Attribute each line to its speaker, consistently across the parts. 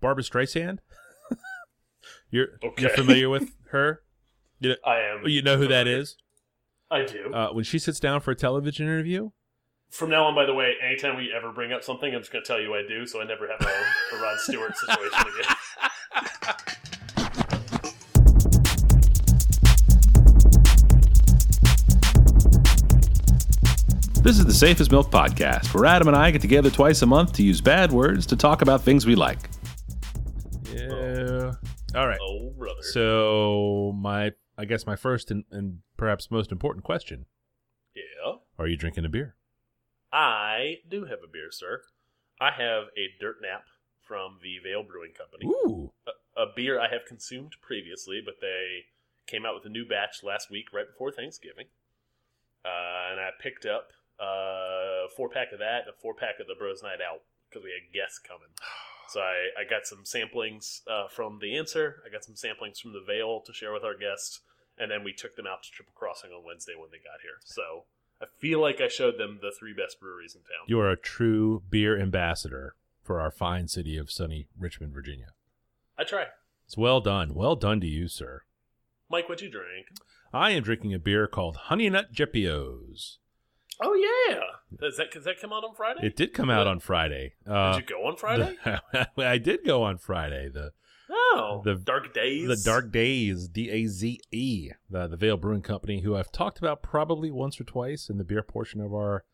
Speaker 1: Barbra Streisand. you're
Speaker 2: Okay.
Speaker 1: you're familiar with her. You know,
Speaker 2: I am.
Speaker 1: you know who that is.
Speaker 2: I do.
Speaker 1: Uh, when she sits down for a television interview,
Speaker 2: From now on, by the way, anytime we ever bring up something, I'm just going to tell you I do, so I never have a, a Rod Stewart situation again.
Speaker 1: This is the Safe as Milk Podcast, where Adam and I get together twice a month to use bad words to talk about things we like. All right.
Speaker 2: Oh, brother.
Speaker 1: So my, I guess my first and, and perhaps most important question:
Speaker 2: yeah.
Speaker 1: Are you drinking a beer?
Speaker 2: I do have a beer, sir. I have a Dirt Nap from the Veil Brewing Company.
Speaker 1: Ooh.
Speaker 2: A, a beer I have consumed previously, but they came out with a new batch last week, right before Thanksgiving. Uh, and I picked up uh, a four pack of that and a four pack of the Bros Night Out because we had guests coming. So I, I got some samplings uh, from the answer. I got some samplings from the Veil to share with our guests, and then we took them out to Triple Crossing on Wednesday when they got here. So I feel like I showed them the three best breweries in town.
Speaker 1: You are a true beer ambassador for our fine city of sunny Richmond, Virginia.
Speaker 2: I try.
Speaker 1: It's well done. Well done to you, sir.
Speaker 2: Mike, what you drink?
Speaker 1: I am drinking a beer called Honey Nut Jeppios.
Speaker 2: Oh yeah, does that does that come out on Friday?
Speaker 1: It did come out on Friday. Uh,
Speaker 2: Did you go on Friday?
Speaker 1: the- I did go on Friday. The
Speaker 2: oh,
Speaker 1: the-
Speaker 2: Dark Daze.
Speaker 1: the Dark Daze, D A Z E, the the Veil Brewing Company, who I've talked about probably once or twice in the beer portion of our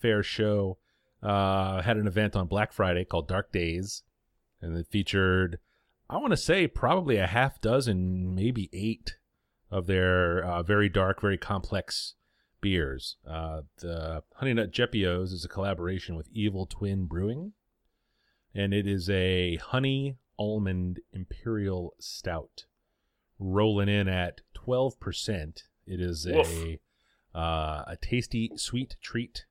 Speaker 1: fair show, uh, had an event on Black Friday called Dark Daze, and it featured, I want to say, probably a half dozen, maybe eight of their uh, very dark, very complex beers. Uh, the Honey Nut Jeppios is a collaboration with Evil Twin Brewing, and it is a honey almond imperial stout, rolling in at twelve percent. It is a uh, a tasty sweet treat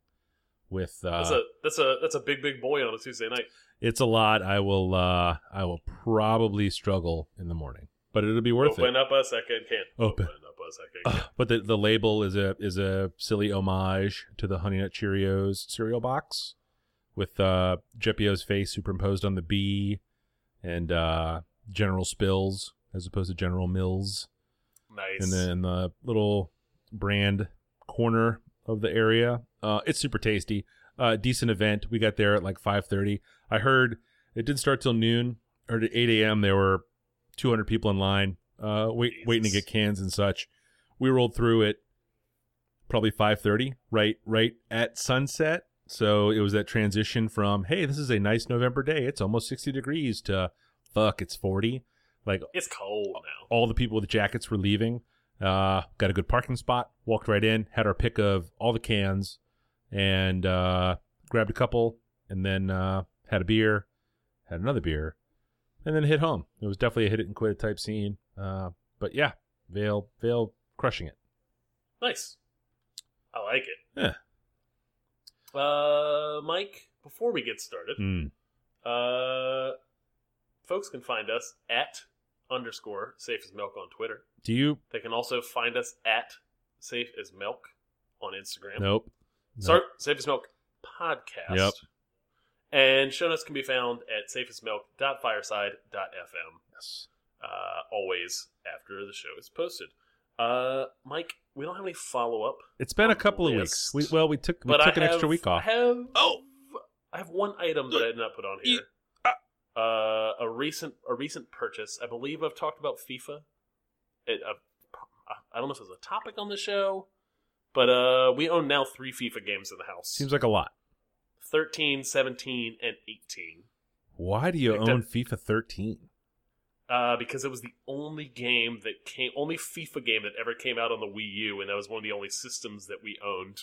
Speaker 1: with uh,
Speaker 2: that's a that's a that's a big big boy on a Tuesday night.
Speaker 1: it's a lot. I will uh, I will probably struggle in the morning, but it'll be worth
Speaker 2: Open
Speaker 1: it.
Speaker 2: up a second can.
Speaker 1: Open.
Speaker 2: up can.
Speaker 1: Uh, but the the label is a is a silly homage to the Honey Nut Cheerios cereal box with uh Jeppio's face superimposed on the B and uh General Spills as opposed to General Mills.
Speaker 2: nice.
Speaker 1: And then the little brand corner of the area. Uh it's super tasty. Uh decent event. We got there at like 5:30. I heard it didn't start till noon or at 8 a.m. There were 200 people in line, uh, wait, waiting to get cans and such. We rolled through it probably 5:30, right, right at sunset. So it was that transition from hey, this is a nice November day. It's almost 60 degrees to fuck, it's 40. Like
Speaker 2: it's cold now.
Speaker 1: all the people with jackets were leaving. Uh, got a good parking spot. Walked right in. Had our pick of all the cans, and uh, grabbed a couple, and then uh, had a beer, had another beer, and then hit home. It was definitely a hit it and quit it type scene. Uh, but yeah, Veil, Veil, crushing it.
Speaker 2: Nice. I like it.
Speaker 1: Yeah.
Speaker 2: Uh, Mike, before we get started,
Speaker 1: Mm.
Speaker 2: uh, folks can find us at underscore safe as milk on Twitter.
Speaker 1: Do you?
Speaker 2: They can also find us at safe as milk on Instagram.
Speaker 1: Nope.
Speaker 2: Sorry, Safe as Milk podcast.
Speaker 1: Yep.
Speaker 2: And show notes can be found at safeasmilk.fireside.fm.
Speaker 1: Yes.
Speaker 2: Uh, always after the show is posted. Uh, Mike, we don't have any follow up,
Speaker 1: It's been a couple of weeks. We, well, we took we
Speaker 2: but
Speaker 1: took
Speaker 2: I
Speaker 1: an
Speaker 2: have,
Speaker 1: extra week off.
Speaker 2: I have
Speaker 1: Oh!
Speaker 2: I have one item that I did not put on here. Uh, a recent a recent purchase. I believe I've talked about FIFA. It, uh, I don't know if it's a topic on the show, but uh, we own now three FIFA games in the house.
Speaker 1: Seems like a lot.
Speaker 2: 13, 17, and 18.
Speaker 1: Why do you
Speaker 2: Picked
Speaker 1: own
Speaker 2: up-
Speaker 1: FIFA 13?
Speaker 2: Uh, because it was the only game that came, only FIFA game that ever came out on the Wii U, and that was one of the only systems that we owned.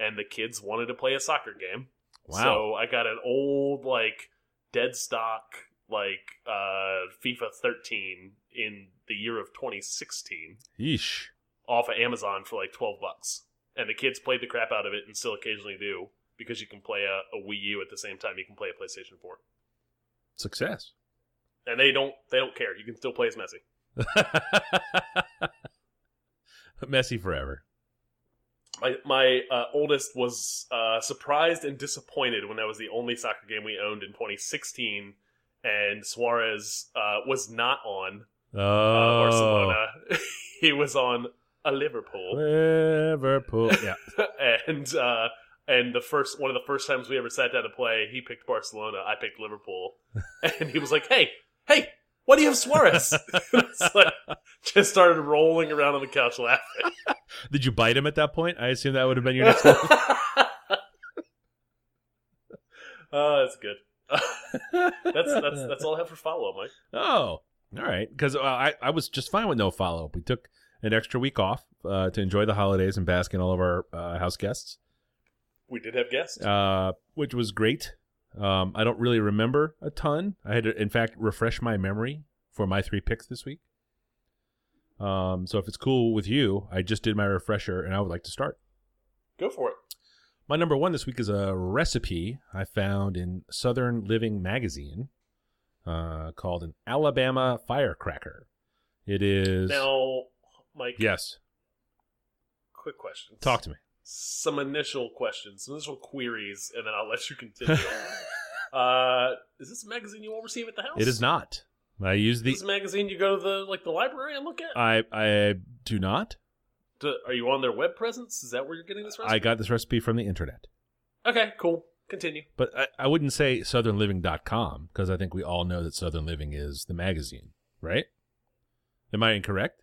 Speaker 2: And the kids wanted to play a soccer game,
Speaker 1: Wow.
Speaker 2: so I got an old like dead stock like uh, FIFA 13 in the year of 2016
Speaker 1: Yeesh.
Speaker 2: off of Amazon for like 12 bucks. And the kids played the crap out of it and still occasionally do because you can play a, a Wii U at the same time you can play a PlayStation 4.
Speaker 1: Success.
Speaker 2: And they don't they don't care. You can still play as Messi.
Speaker 1: Messy forever.
Speaker 2: My my uh, oldest was uh, surprised and disappointed when that was the only soccer game we owned in 2016, and Suarez uh, was not on uh,
Speaker 1: Oh,
Speaker 2: Barcelona. he was on a Liverpool,
Speaker 1: Liverpool. Yeah.
Speaker 2: and uh, and the first one of the first times we ever sat down to play, he picked Barcelona. I picked Liverpool, and he was like, "Hey, hey, why do you have Suarez?" Like, just started rolling around on the couch laughing.
Speaker 1: Did you bite him at that point? I assume that would have been your next move.
Speaker 2: Oh, that's good. that's that's that's all I have for follow, up, Mike.
Speaker 1: Oh, all right. Because uh, I I was just fine with no follow up. We took an extra week off uh, to enjoy the holidays and bask in all of our uh, house guests,
Speaker 2: We did have guests.
Speaker 1: uh, which was great. Um, I don't really remember a ton. I had to, in fact, refresh my memory for my three picks this week. Um, so if it's cool with you, I just did my refresher, and I would like to start.
Speaker 2: Go for it.
Speaker 1: My number one this week is a recipe I found in Southern Living magazine uh, called an Alabama firecracker. It is.
Speaker 2: Now, Mike.
Speaker 1: yes.
Speaker 2: Quick question.
Speaker 1: Talk to me.
Speaker 2: Some initial questions, some initial queries, and then I'll let you continue. uh, is this a magazine you won't receive at the house?
Speaker 1: It is not. I use
Speaker 2: Is
Speaker 1: the.
Speaker 2: this magazine you go to the like the library and look at?
Speaker 1: I I do not.
Speaker 2: Do- are you on their web presence? Is that where you're getting this recipe?
Speaker 1: I got this recipe from the internet.
Speaker 2: Okay, cool. Continue.
Speaker 1: But I, I wouldn't say southernliving.com because I think we all know that Southern Living is the magazine, right? Am I incorrect?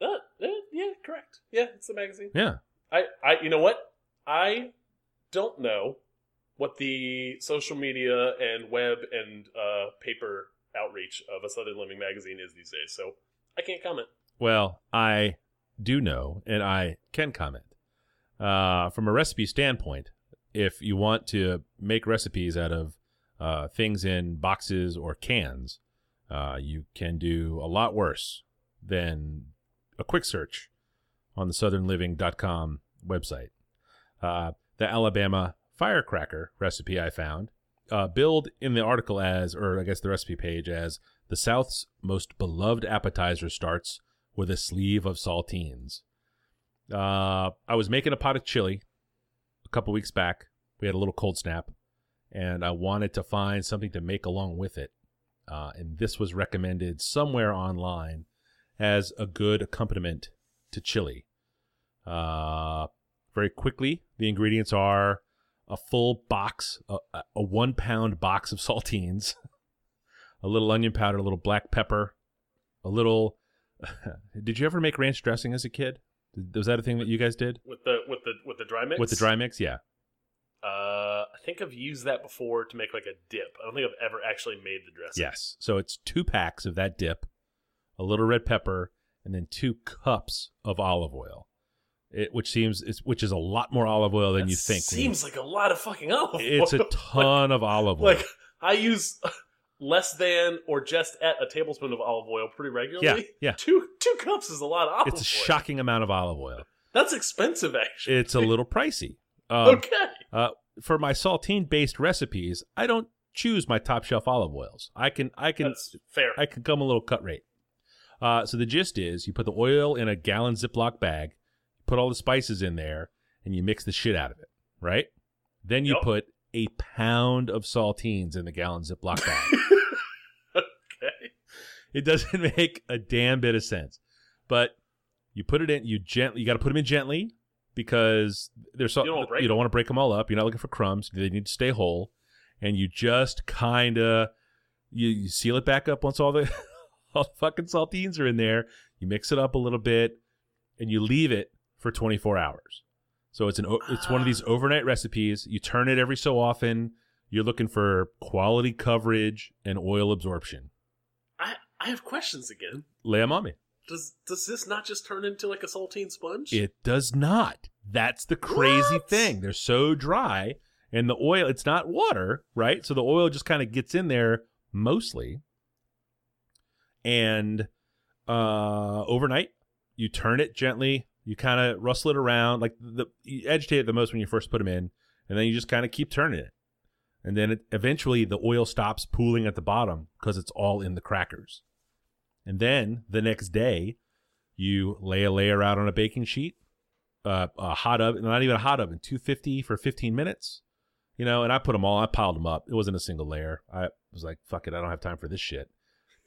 Speaker 2: Uh, uh, yeah, correct. Yeah, it's the magazine.
Speaker 1: Yeah.
Speaker 2: I, you know what? I don't know what the social media and web and uh, paper outreach of a Southern Living magazine is these days, so I can't comment.
Speaker 1: Well, I do know, and I can comment. Uh, from a recipe standpoint, if you want to make recipes out of uh, things in boxes or cans, uh, you can do a lot worse than a quick search on the southernliving.com website. Uh, the Alabama firecracker recipe I found, uh, billed in the article as, or I guess the recipe page as, the South's most beloved appetizer starts with a sleeve of saltines. Uh, I was making a pot of chili a couple weeks back. We had a little cold snap, and I wanted to find something to make along with it. Uh, and this was recommended somewhere online as a good accompaniment to chili. Uh, very quickly, the ingredients are a full box, a, a one pound box of saltines, a little onion powder, a little black pepper, a little. did you ever make ranch dressing as a kid? Was that a thing that you guys did
Speaker 2: With the with the with the dry mix.
Speaker 1: with the dry mix? Yeah.
Speaker 2: Uh, I think I've used that before to make like a dip. I don't think I've ever actually made the dressing.
Speaker 1: Yes. So it's two packs of that dip, a little red pepper, and then two cups of olive oil. It, which seems it's, which is a lot more olive oil than
Speaker 2: That
Speaker 1: you think.
Speaker 2: Seems like a lot of fucking olive oil.
Speaker 1: it's a ton of olive oil.
Speaker 2: like I use less than or just at a tablespoon of olive oil pretty regularly.
Speaker 1: Yeah, yeah.
Speaker 2: Two two cups is a lot of olive
Speaker 1: it's a
Speaker 2: oil.
Speaker 1: shocking amount of olive oil.
Speaker 2: That's expensive, actually.
Speaker 1: It's a little pricey. Um,
Speaker 2: okay.
Speaker 1: Uh, for my saltine based recipes, I don't choose my top shelf olive oils. I can I can
Speaker 2: That's fair.
Speaker 1: I can come a little cut rate. Uh, so the gist is you put the oil in a gallon Ziploc bag, put all the spices in there, and you mix the shit out of it, right? Then you
Speaker 2: Yup.
Speaker 1: put a pound of saltines in the gallon Ziploc bag.
Speaker 2: okay.
Speaker 1: it doesn't make a damn bit of sense. But you put it in, you gently, you got to put them in gently because there's so,
Speaker 2: You don't
Speaker 1: you don't want to break them all up. You're not looking for crumbs. They need to stay whole, and you just kind of you, you seal it back up once all the all the fucking saltines are in there. You mix it up a little bit, and you leave it for 24 hours. So it's an it's one of these overnight recipes. You turn it every so often. You're looking for quality coverage and oil absorption.
Speaker 2: I I have questions again.
Speaker 1: Lay 'em on me.
Speaker 2: Does does this not just turn into like a saltine sponge?
Speaker 1: It does not. That's the crazy
Speaker 2: What?
Speaker 1: thing. They're so dry, and the oil, it's not water, right? So the oil just kind of gets in there mostly. And uh, overnight, you turn it gently. You kind of rustle it around. Like the you agitate it the most when you first put them in, and then you just kind of keep turning it. And then it, eventually the oil stops pooling at the bottom because it's all in the crackers. And then the next day, you lay a layer out on a baking sheet, uh, a hot oven, not even a hot oven, 250 for 15 minutes. You know, and I put them all. I piled them up. It wasn't a single layer. I was like, "Fuck it, I don't have time for this shit."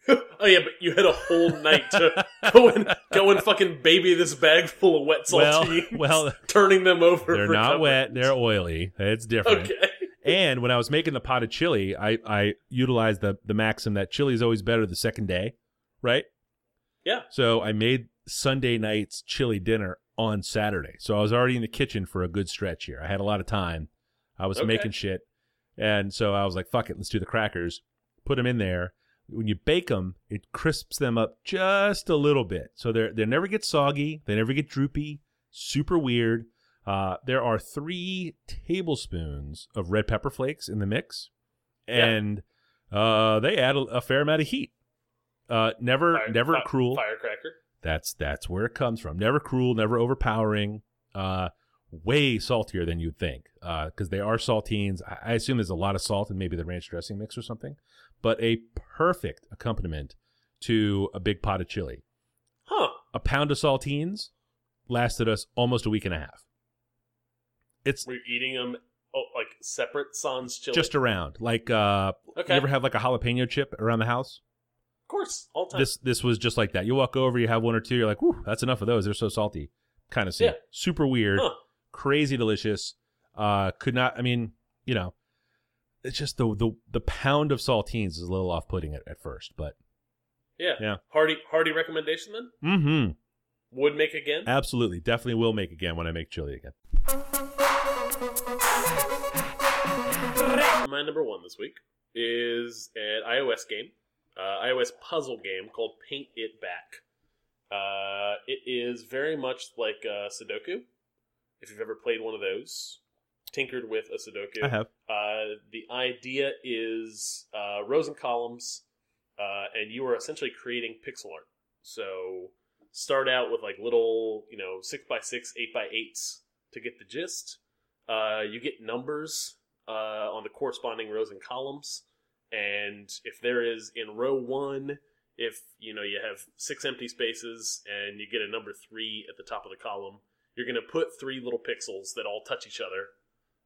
Speaker 2: oh yeah, but you had a whole night to go and go and fucking baby this bag full of wet
Speaker 1: Well,
Speaker 2: saltines.
Speaker 1: well,
Speaker 2: turning them over.
Speaker 1: they're not
Speaker 2: cover.
Speaker 1: wet. They're oily. It's different.
Speaker 2: okay.
Speaker 1: And when I was making the potted chili, I I utilized the the maxim that chili is always better the second day, right?
Speaker 2: Yeah.
Speaker 1: So I made Sunday night's chili dinner on Saturday. So I was already in the kitchen for a good stretch here. I had a lot of time. I was
Speaker 2: Okay.
Speaker 1: making shit, and so I was like, "Fuck it, let's do the crackers." Put them in there. When you bake them, it crisps them up just a little bit, so they they never get soggy. They never get droopy. Super weird. Uh, there are three tablespoons of red pepper flakes in the mix,
Speaker 2: Yeah.
Speaker 1: and uh, they add a, a fair amount of heat. Uh, never,
Speaker 2: Fire-
Speaker 1: never
Speaker 2: fi-
Speaker 1: cruel.
Speaker 2: Firecracker.
Speaker 1: That's that's where it comes from. Never cruel, never overpowering. Uh, way saltier than you'd think because they are saltines. I, I assume there's a lot of salt in maybe the ranch dressing mix or something, but a perfect accompaniment to a big pot of chili.
Speaker 2: Huh.
Speaker 1: A pound of saltines lasted us almost a week and a half. It's
Speaker 2: We're eating them oh, like separate sans chili.
Speaker 1: just around like uh,
Speaker 2: okay.
Speaker 1: you ever have like a jalapeno chip around the house?
Speaker 2: of course, all the time.
Speaker 1: This this was just like that. You walk over, you have one or two, you're like, "Whew, that's enough of those. They're so salty." Kind of scene.
Speaker 2: Yeah.
Speaker 1: Super weird.
Speaker 2: Huh.
Speaker 1: crazy delicious. Uh, could not. I mean, you know, it's just the the the pound of saltines is a little off putting at, at first, but
Speaker 2: Yeah.
Speaker 1: Yeah.
Speaker 2: Hearty hearty recommendation then?
Speaker 1: mm-hmm.
Speaker 2: Would make again?
Speaker 1: Absolutely, definitely will make again when I make chili again.
Speaker 2: My number one this week is an iOS game, uh, iOS puzzle game called Paint It Back. Uh, it is very much like uh, Sudoku. If you've ever played one of those, tinkered with a Sudoku.
Speaker 1: I have.
Speaker 2: Uh, the idea is uh, rows and columns, uh, and you are essentially creating pixel art. So start out with like little, you know, six by six, eight by eights to get the gist. Uh, you get numbers uh, on the corresponding rows and columns, and if there is in row one, if you know you have six empty spaces and you get a number three at the top of the column, you're going to put three little pixels that all touch each other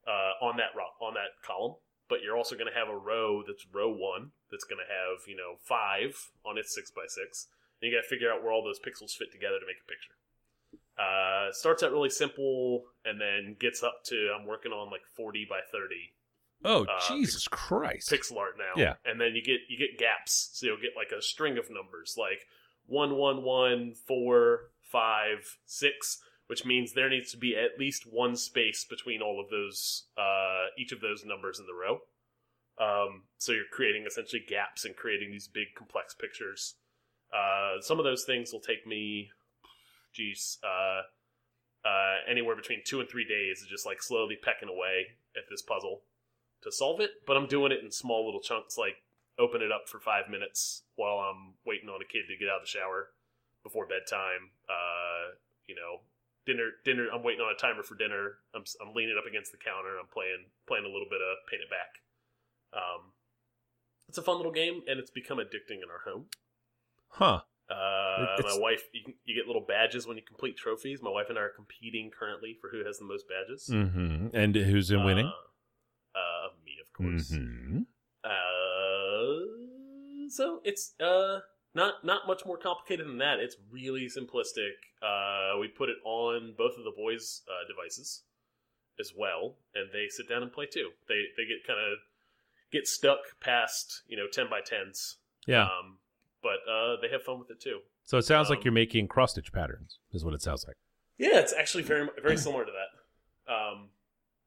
Speaker 2: uh, on that row, on that column. But you're also going to have a row that's row one that's going to have you know five on its six by six. And you got to figure out where all those pixels fit together to make a picture. Uh, starts out really simple and then gets up to I'm working on like 40 by 30
Speaker 1: Oh
Speaker 2: Uh,
Speaker 1: Jesus Christ!
Speaker 2: pixel art now.
Speaker 1: Yeah.
Speaker 2: And then you get you get gaps. So you'll get like a string of numbers like one one one four five six, which means there needs to be at least one space between all of those uh, each of those numbers in the row. Um, so you're creating essentially gaps and creating these big complex pictures. Uh, some of those things will take me, geez, uh, uh, anywhere between two and three days of just like slowly pecking away at this puzzle to solve it, but I'm doing it in small little chunks, like open it up for five minutes while I'm waiting on a kid to get out of the shower before bedtime. Uh, you know, dinner, dinner. I'm waiting on a timer for dinner. I'm, I'm leaning up against the counter. I'm playing playing a little bit of Paint It Back. Um, it's a fun little game, and it's become addicting in our home.
Speaker 1: Huh?
Speaker 2: Uh,
Speaker 1: It's-
Speaker 2: my wife, you, can- you get little badges when you complete trophies. My wife and I are competing currently for who has the most badges.
Speaker 1: Mm-hmm. And who's in winning?
Speaker 2: Uh, uh, me, of course.
Speaker 1: Mm-hmm.
Speaker 2: Uh, so it's uh not not much more complicated than that. It's really simplistic. Uh, we put it on both of the boys' uh, devices as well, and they sit down and play too. They they get kind of get stuck past you know ten by tens.
Speaker 1: Yeah.
Speaker 2: Um, but uh, they have fun with it too.
Speaker 1: so it sounds
Speaker 2: um,
Speaker 1: like you're making cross stitch patterns, is what it sounds like.
Speaker 2: Yeah, it's actually very very similar to that. Um,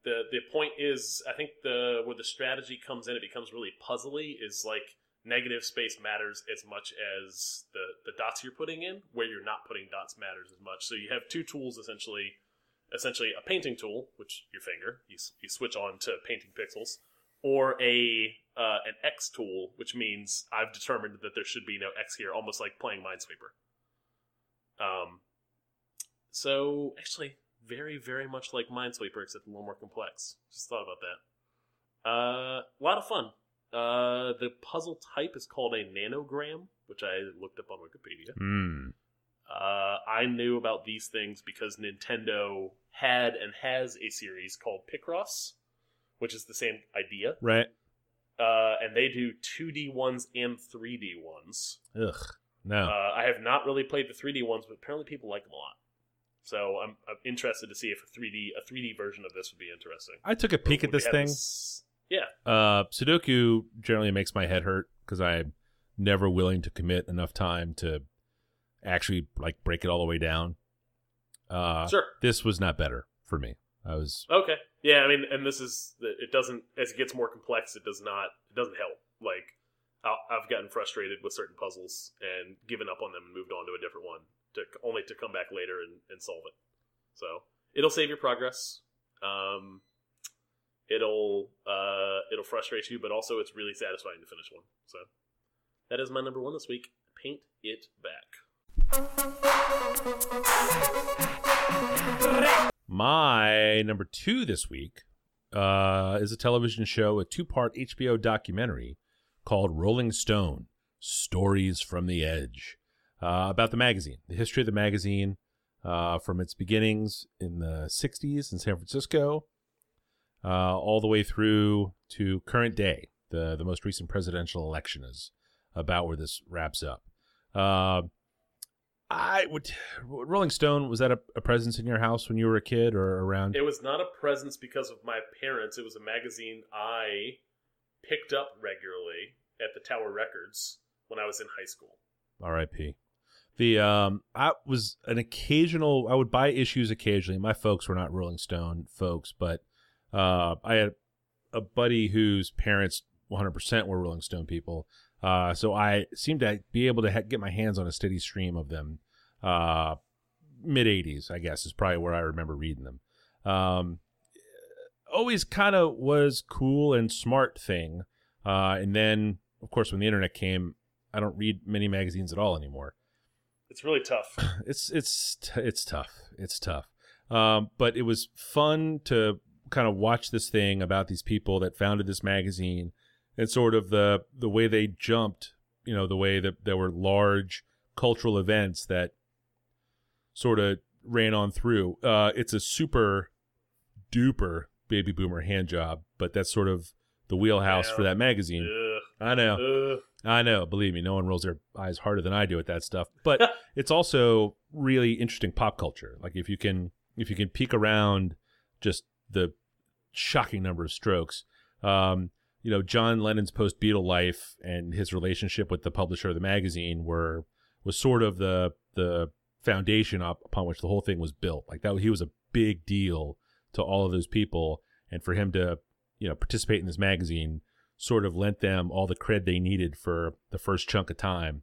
Speaker 2: the the point is, I think the where the strategy comes in, it becomes really puzzly. Is like negative space matters as much as the the dots you're putting in. Where you're not putting dots matters as much. So you have two tools essentially. Essentially, a painting tool, which your finger you, you switch on to painting pixels, or a uh, an X tool, which means I've determined that there should be no X here, almost like playing Minesweeper. Um, so actually, very very much like Minesweeper, except a little more complex. Just thought about that. Uh, a lot of fun. Uh, the puzzle type is called a nonogram, which I looked up on Wikipedia.
Speaker 1: Mm.
Speaker 2: Uh, I knew about these things because Nintendo had and has a series called Picross, which is the same idea.
Speaker 1: Right.
Speaker 2: Uh, and they do 2D ones and 3D ones.
Speaker 1: Ugh. No.
Speaker 2: Uh, I have not really played the 3D ones, but apparently people like them a lot. So I'm, I'm interested to see if a 3D a 3D version of this would be interesting.
Speaker 1: I took a peek at this thing.
Speaker 2: Yeah,
Speaker 1: Uh, Sudoku generally makes my head hurt because I'm never willing to commit enough time to actually like break it all the way down. Uh,
Speaker 2: sure.
Speaker 1: This was not better for me. I was
Speaker 2: Okay. Yeah, I mean, and this is it doesn't as it gets more complex. It does not. It doesn't help. Like I've gotten frustrated with certain puzzles and given up on them and moved on to a different one, to only to come back later and, and solve it. So it'll save your progress. Um, it'll uh, it'll frustrate you, but also it's really satisfying to finish one. So that is my number one this week. Paint it back.
Speaker 1: My number two this week uh, is a television show, a two part HBO documentary called Rolling Stone Stories from the Edge uh, about the magazine, the history of the magazine uh, from its beginnings in the 60s in San Francisco uh, all the way through to current day. The, the most recent presidential election is about where this wraps up. Uh, I would Rolling Stone was that a, a presence in your house when you were a kid or around?
Speaker 2: It was not a presence because of my parents. It was a magazine I picked up regularly at the Tower Records when I was in high school.
Speaker 1: R.I.P. The um, I was an occasional. I would buy issues occasionally. My folks were not Rolling Stone folks, but uh, I had a buddy whose parents 100% were Rolling Stone people. Uh, so I seemed to be able to ha- get my hands on a steady stream of them. Uh, Mid 80s, I guess, is probably where I remember reading them. Um, always kind of was cool and smart thing. Uh, and then, of course, when the internet came, I don't read many magazines at all anymore.
Speaker 2: It's really tough.
Speaker 1: It's it's it's tough. It's tough. Um, but it was fun to kind of watch this thing about these people that founded this magazine and sort of the the way they jumped. You know, the way that there were large cultural events that sort of ran on through. Uh, it's a super duper baby boomer hand job, but that's sort of the wheelhouse for that magazine.
Speaker 2: Ugh,
Speaker 1: I know.
Speaker 2: ugh.
Speaker 1: I know. Believe me, no one rolls their eyes harder than I do at that stuff. But it's also really interesting pop culture. Like if you can if you can peek around just the shocking number of strokes. Um, you know, John Lennon's post Beatle life and his relationship with the publisher of the magazine were was sort of the the foundation up upon which the whole thing was built. Like that he was a big deal to all of those people and for him to, you know, participate in this magazine sort of lent them all the cred they needed for the first chunk of time.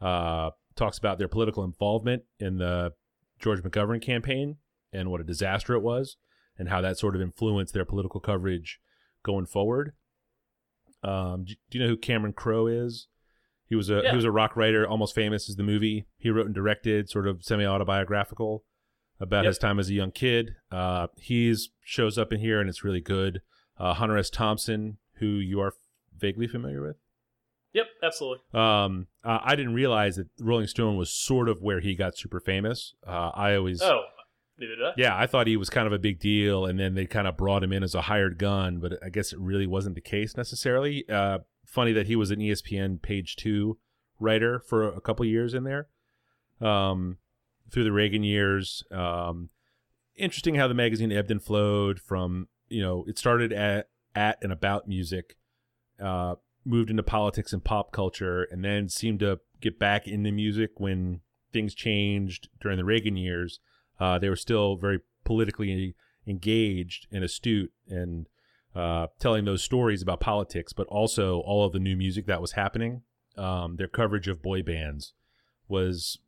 Speaker 1: Uh, talks about their political involvement in the George McGovern campaign and what a disaster it was, and how that sort of influenced their political coverage going forward. Um, do do you know who Cameron Crowe is? He was a
Speaker 2: Yeah.
Speaker 1: he was a rock writer, almost famous as the movie. He wrote and directed, sort of semi autobiographical about
Speaker 2: Yep.
Speaker 1: his time as a young kid. Uh, he's shows up in here and it's really good. Uh, Hunter S. Thompson, who you are vaguely familiar with.
Speaker 2: Yep, absolutely.
Speaker 1: Um, uh, I didn't realize that Rolling Stone was sort of where he got super famous. Uh, I always,
Speaker 2: Oh, neither did I.
Speaker 1: yeah, I thought he was kind of a big deal, and then they kind of brought him in as a hired gun, but I guess it really wasn't the case necessarily. Uh, funny that he was an ESPN Page Two writer for a couple years in there, um, through the Reagan years. Um, interesting how the magazine ebbed and flowed from you know it started at at and about music. Uh, moved into politics and pop culture and then seemed to get back into music when things changed during the Reagan years. Uh, they were still very politically engaged and astute and uh, telling those stories about politics, but also all of the new music that was happening. Um, their coverage of boy bands was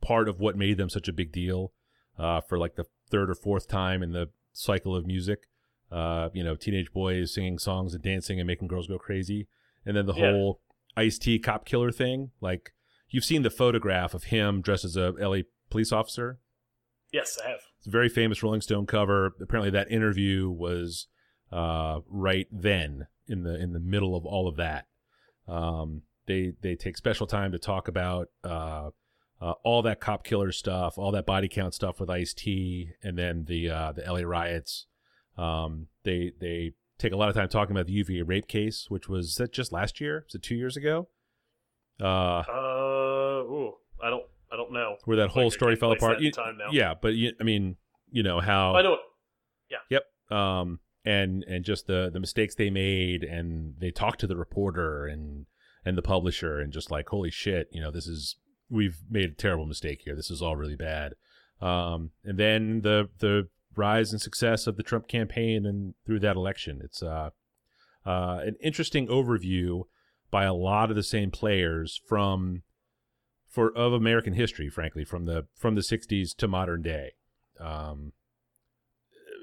Speaker 1: part of what made them such a big deal uh, for like the third or fourth time in the cycle of music. Uh, you know, teenage boys singing songs and dancing and making girls go crazy and then the
Speaker 2: Yeah.
Speaker 1: whole Ice T cop killer thing. Like you've seen the photograph of him dressed as a LA police officer.
Speaker 2: Yes, I have.
Speaker 1: It's a very famous Rolling Stone cover. Apparently, that interview was uh, right then in the in the middle of all of that. Um, they they take special time to talk about uh, uh, all that cop killer stuff, all that body count stuff with Ice T, and then the uh, the LA riots. Um, they they take a lot of time talking about the UVA rape case, which was that just last year? Was it two years ago? Uh,
Speaker 2: Uh, I don't, know.
Speaker 1: where that whole story fell apart. You-. Yeah, but you, I mean, you know how
Speaker 2: I know. it. Yeah. Yep.
Speaker 1: Um and and just the the mistakes they made and they talked to the reporter and and the publisher and just like holy shit you know this is we've made a terrible mistake here this is all really bad um and then the the rise and success of the Trump campaign and through that election it's uh uh an interesting overview by a lot of the same players from for of American history frankly from the from the 60s to modern day um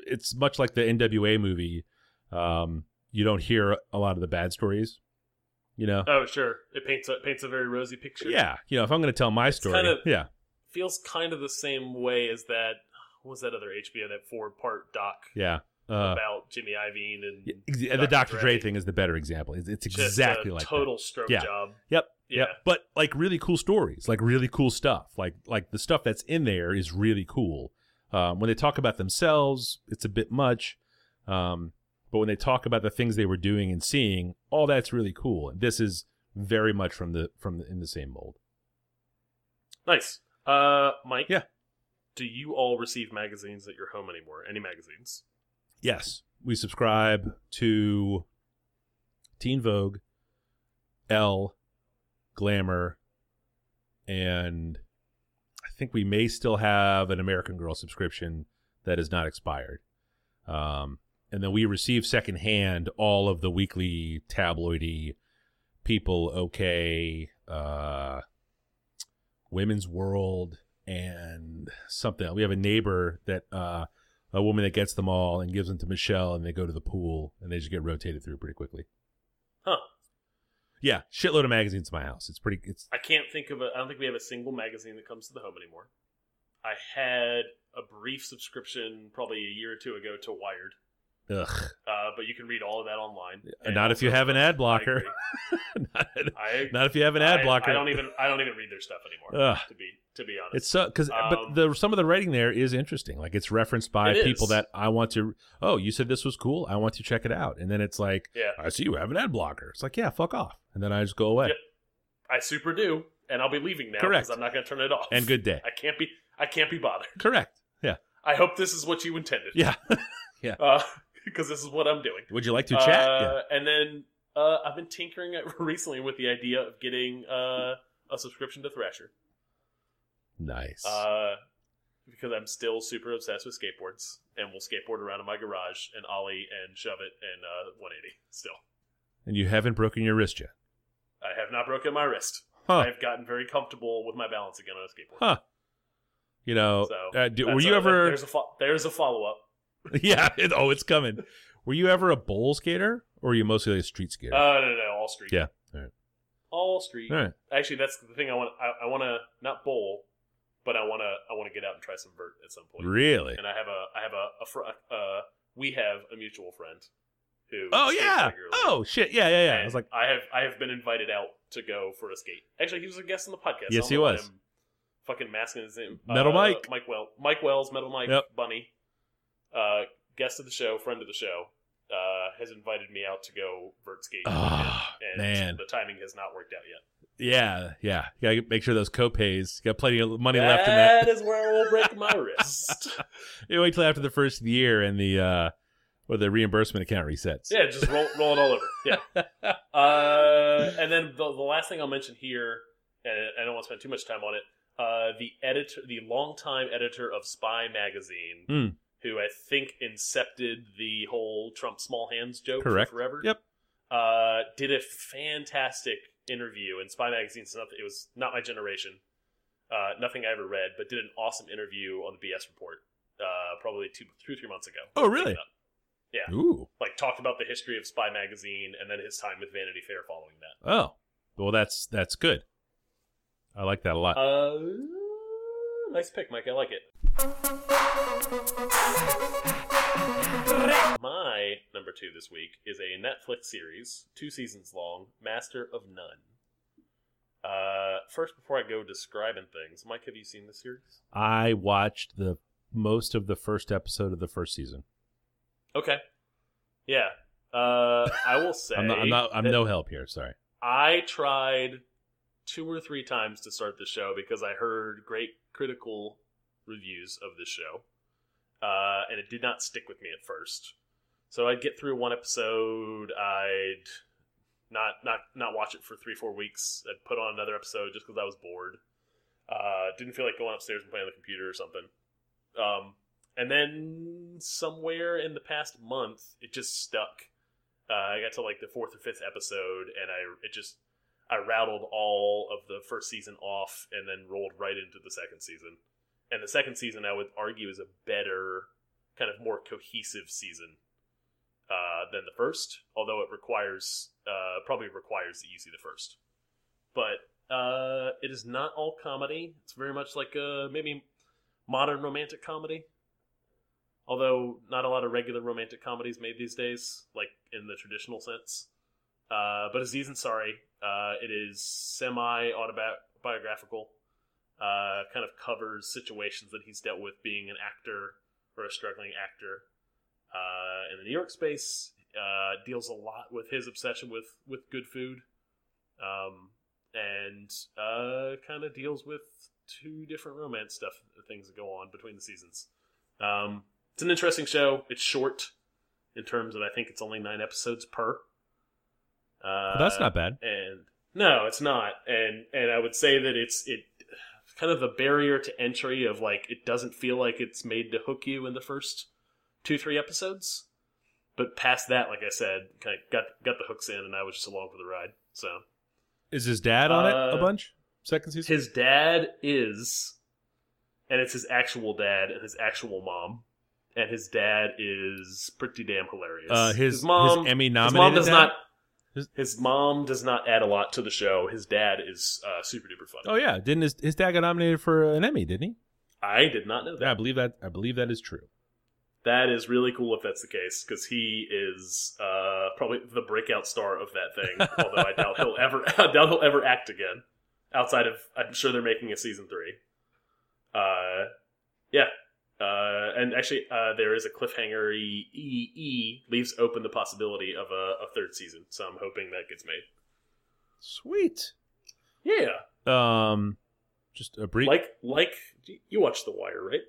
Speaker 1: it's much like the NWA movie. Um, you don't hear a lot of the bad stories, you know.
Speaker 2: Oh, sure. It paints a paints a very rosy picture.
Speaker 1: Yeah, you know, if I'm going to tell my story,
Speaker 2: kind of-
Speaker 1: yeah,
Speaker 2: feels kind of the same way as that. What was that other HBO that four part doc
Speaker 1: yeah. Uh,
Speaker 2: about Jimmy Iovine and
Speaker 1: yeah, the
Speaker 2: Dr.
Speaker 1: Dr. Dre thing is the better example. It's, it's exactly like that.
Speaker 2: total stroke
Speaker 1: Yeah.
Speaker 2: job.
Speaker 1: Yep.
Speaker 2: Yeah.
Speaker 1: Yep. But like really cool stories, like really cool stuff. Like like the stuff that's in there is really cool. Um, when they talk about themselves, it's a bit much. Um, but when they talk about the things they were doing and seeing, all that's really cool. And this is very much from the from the, in the same mold.
Speaker 2: Nice. Uh, Mike.
Speaker 1: Yeah.
Speaker 2: Do you all receive magazines at your home anymore? Any magazines?
Speaker 1: Yes, we subscribe to Teen Vogue, Elle, Glamour, and I think we may still have an American Girl subscription that is not expired. Um, and then we receive secondhand all of the weekly tabloidy People OK, uh, Women's World, and something. We have a neighbor that uh, a woman that gets them all and gives them to Michelle, and they go to the pool, and they just get rotated through pretty quickly.
Speaker 2: Huh.
Speaker 1: Yeah, shitload of magazines in my house. It's pretty. It's
Speaker 2: I can't think of a. I don't think we have a single magazine that comes to the home anymore. I had a brief subscription probably a year or two ago to Wired,
Speaker 1: ugh.
Speaker 2: uh, but you can read all of that online.
Speaker 1: And not if you have an ad blocker. not,
Speaker 2: I,
Speaker 1: not if you have an ad
Speaker 2: I-
Speaker 1: blocker.
Speaker 2: I don't even. I don't even read their stuff anymore.
Speaker 1: Ugh.
Speaker 2: To be to be honest,
Speaker 1: It's so because
Speaker 2: Um,
Speaker 1: but the some of the writing there is interesting. Like it's referenced by
Speaker 2: It
Speaker 1: people that I want to. Oh, you said this was cool. I want to check it out. And then it's like,
Speaker 2: yeah.
Speaker 1: I see you have an ad blocker. It's like, yeah, fuck off. And then I just go away.
Speaker 2: Yep. I super do, and I'll be leaving now
Speaker 1: Correct.
Speaker 2: because I'm not going to turn it off.
Speaker 1: And good day.
Speaker 2: I can't be. I can't be bothered.
Speaker 1: Correct. Yeah.
Speaker 2: I hope this is what you intended.
Speaker 1: Yeah. Yeah.
Speaker 2: Because this is what I'm doing.
Speaker 1: Would you like to chat?
Speaker 2: Uh, And then uh, I've been tinkering recently with the idea of getting uh, a subscription to Thrasher.
Speaker 1: Nice.
Speaker 2: Uh, because I'm still super obsessed with skateboards and we'll skateboard around in my garage and ollie and shove it in uh, 180 still.
Speaker 1: and you haven't broken your wrist yet.
Speaker 2: I have not broken my wrist.
Speaker 1: Huh.
Speaker 2: I've gotten very comfortable with my balance again on a skateboard.
Speaker 1: Huh. You know,
Speaker 2: So,
Speaker 1: uh, do, were you ever?
Speaker 2: There's a there's a follow up.
Speaker 1: yeah. It, oh, it's coming. Were you ever a bowl skater, or were you mostly a street skater?
Speaker 2: Uh, no, no, no, all street.
Speaker 1: Yeah, all right.
Speaker 2: all street.
Speaker 1: All right.
Speaker 2: Actually, that's the thing. I want. I, I want to not bowl, but I want to. I want to get out and try some vert at some point.
Speaker 1: Really?
Speaker 2: And I have a. I have a. a fr- uh, we have a mutual friend who.
Speaker 1: Oh yeah.
Speaker 2: regularly.
Speaker 1: Oh shit. Yeah, yeah, yeah. I was like,
Speaker 2: I have. I have been invited out to go for a skate. Actually, he was a guest on the podcast.
Speaker 1: Yes, he was.
Speaker 2: Fucking masking his name.
Speaker 1: Metal
Speaker 2: Uh,
Speaker 1: Mike.
Speaker 2: Mike Well. Mike Wells. Metal Mike.
Speaker 1: Yep.
Speaker 2: Bunny. Uh, guest of the show, friend of the show. Uh, has invited me out to go vert skate. with him,
Speaker 1: Ah,
Speaker 2: and
Speaker 1: man.
Speaker 2: the timing has not worked out yet.
Speaker 1: yeah, yeah. You gotta make sure those copays. You got plenty of money left in that.
Speaker 2: That is where I will break my wrist.
Speaker 1: You wait till after the first year and the uh, or the reimbursement account resets.
Speaker 2: Yeah, just roll, roll it all over. Yeah. Uh, and then the, the last thing I'll mention here, and I don't want to spend too much time on it. Uh, the editor, the longtime editor of Spy magazine,
Speaker 1: Hmm.
Speaker 2: Who I think incepted the whole Trump small hands joke
Speaker 1: Correct.
Speaker 2: for forever.
Speaker 1: Yep.
Speaker 2: Uh, did a fantastic interview in Spy magazine. So it was not my generation. Uh, nothing I ever read, but did an awesome interview on the BS report. Uh, probably two, two, three months ago.
Speaker 1: Oh, really?
Speaker 2: Yeah.
Speaker 1: Ooh.
Speaker 2: like talked about the history of Spy magazine and then his time with Vanity Fair following that.
Speaker 1: Oh. Well, that's that's good. I like that a lot.
Speaker 2: Uh, nice pick, Mike. I like it. My number two this week is a Netflix series, two seasons long, Master of None. Uh, first, before I go describing things, Mike, have you seen the series?
Speaker 1: I watched the most of the first episode of the first season.
Speaker 2: Okay. Yeah. Uh, I will say
Speaker 1: I'm not. I'm, not, I'm no help here. Sorry.
Speaker 2: I tried two or three times to start the show because I heard great critical reviews of the show, uh, and it did not stick with me at first. So I'd get through one episode, I'd not not not watch it for three four weeks. I'd put on another episode just because I was bored. Uh, didn't feel like going upstairs and playing on the computer or something. Um, and then somewhere in the past month, it just stuck. Uh, I got to like the fourth or fifth episode, and I it just I rattled all of the first season off, and then rolled right into the second season. And the second season, I would argue, is a better, kind of more cohesive season uh, than the first. Although it requires uh, probably requires that you see the first, but uh, it is not all comedy. It's very much like a maybe modern romantic comedy. Although not a lot of regular romantic comedies made these days, like in the traditional sense. Uh, but Aziz Ansari, uh, it is semi autobiographical. Uh, kind of covers situations that he's dealt with being an actor or a struggling actor uh, in the New York space. Uh, deals a lot with his obsession with with good food, um, and uh, kind of deals with two different romance stuff things that go on between the seasons. Um, it's an interesting show. It's short in terms of I think it's only nine episodes per. Uh,
Speaker 1: Well, that's not bad.
Speaker 2: and no, it's not. And and I would say that it's it kind of the barrier to entry of like it doesn't feel like it's made to hook you in the first two three episodes, but past that, like I said, kind of got got the hooks in, and I was just along for the ride. So
Speaker 1: Is his dad on it a
Speaker 2: Uh,
Speaker 1: bunch? Second season.
Speaker 2: his dad is, and it's his actual dad and his actual mom. And his dad is pretty damn hilarious.
Speaker 1: Uh, his,
Speaker 2: mom,
Speaker 1: his Emmy
Speaker 2: his
Speaker 1: nominated.
Speaker 2: mom does
Speaker 1: dad?
Speaker 2: not.
Speaker 1: His-
Speaker 2: His mom does not add a lot to the show. His dad is uh, super duper funny.
Speaker 1: Oh yeah, didn't his his dad got nominated for an Emmy? Didn't he?
Speaker 2: I did not know that.
Speaker 1: Yeah, I believe that. I believe that is true.
Speaker 2: That is really cool if that's the case, because he is uh, probably the breakout star of that thing. although I doubt he'll ever, I doubt he'll ever act again. Outside of, I'm sure they're making a season three. Uh, yeah, uh, and actually, uh, there is a cliffhanger. E, e, e leaves open the possibility of a, a third season, so I'm hoping that gets made.
Speaker 1: Sweet.
Speaker 2: Yeah,
Speaker 1: Um, just a brief.
Speaker 2: like like you watched The Wire, right?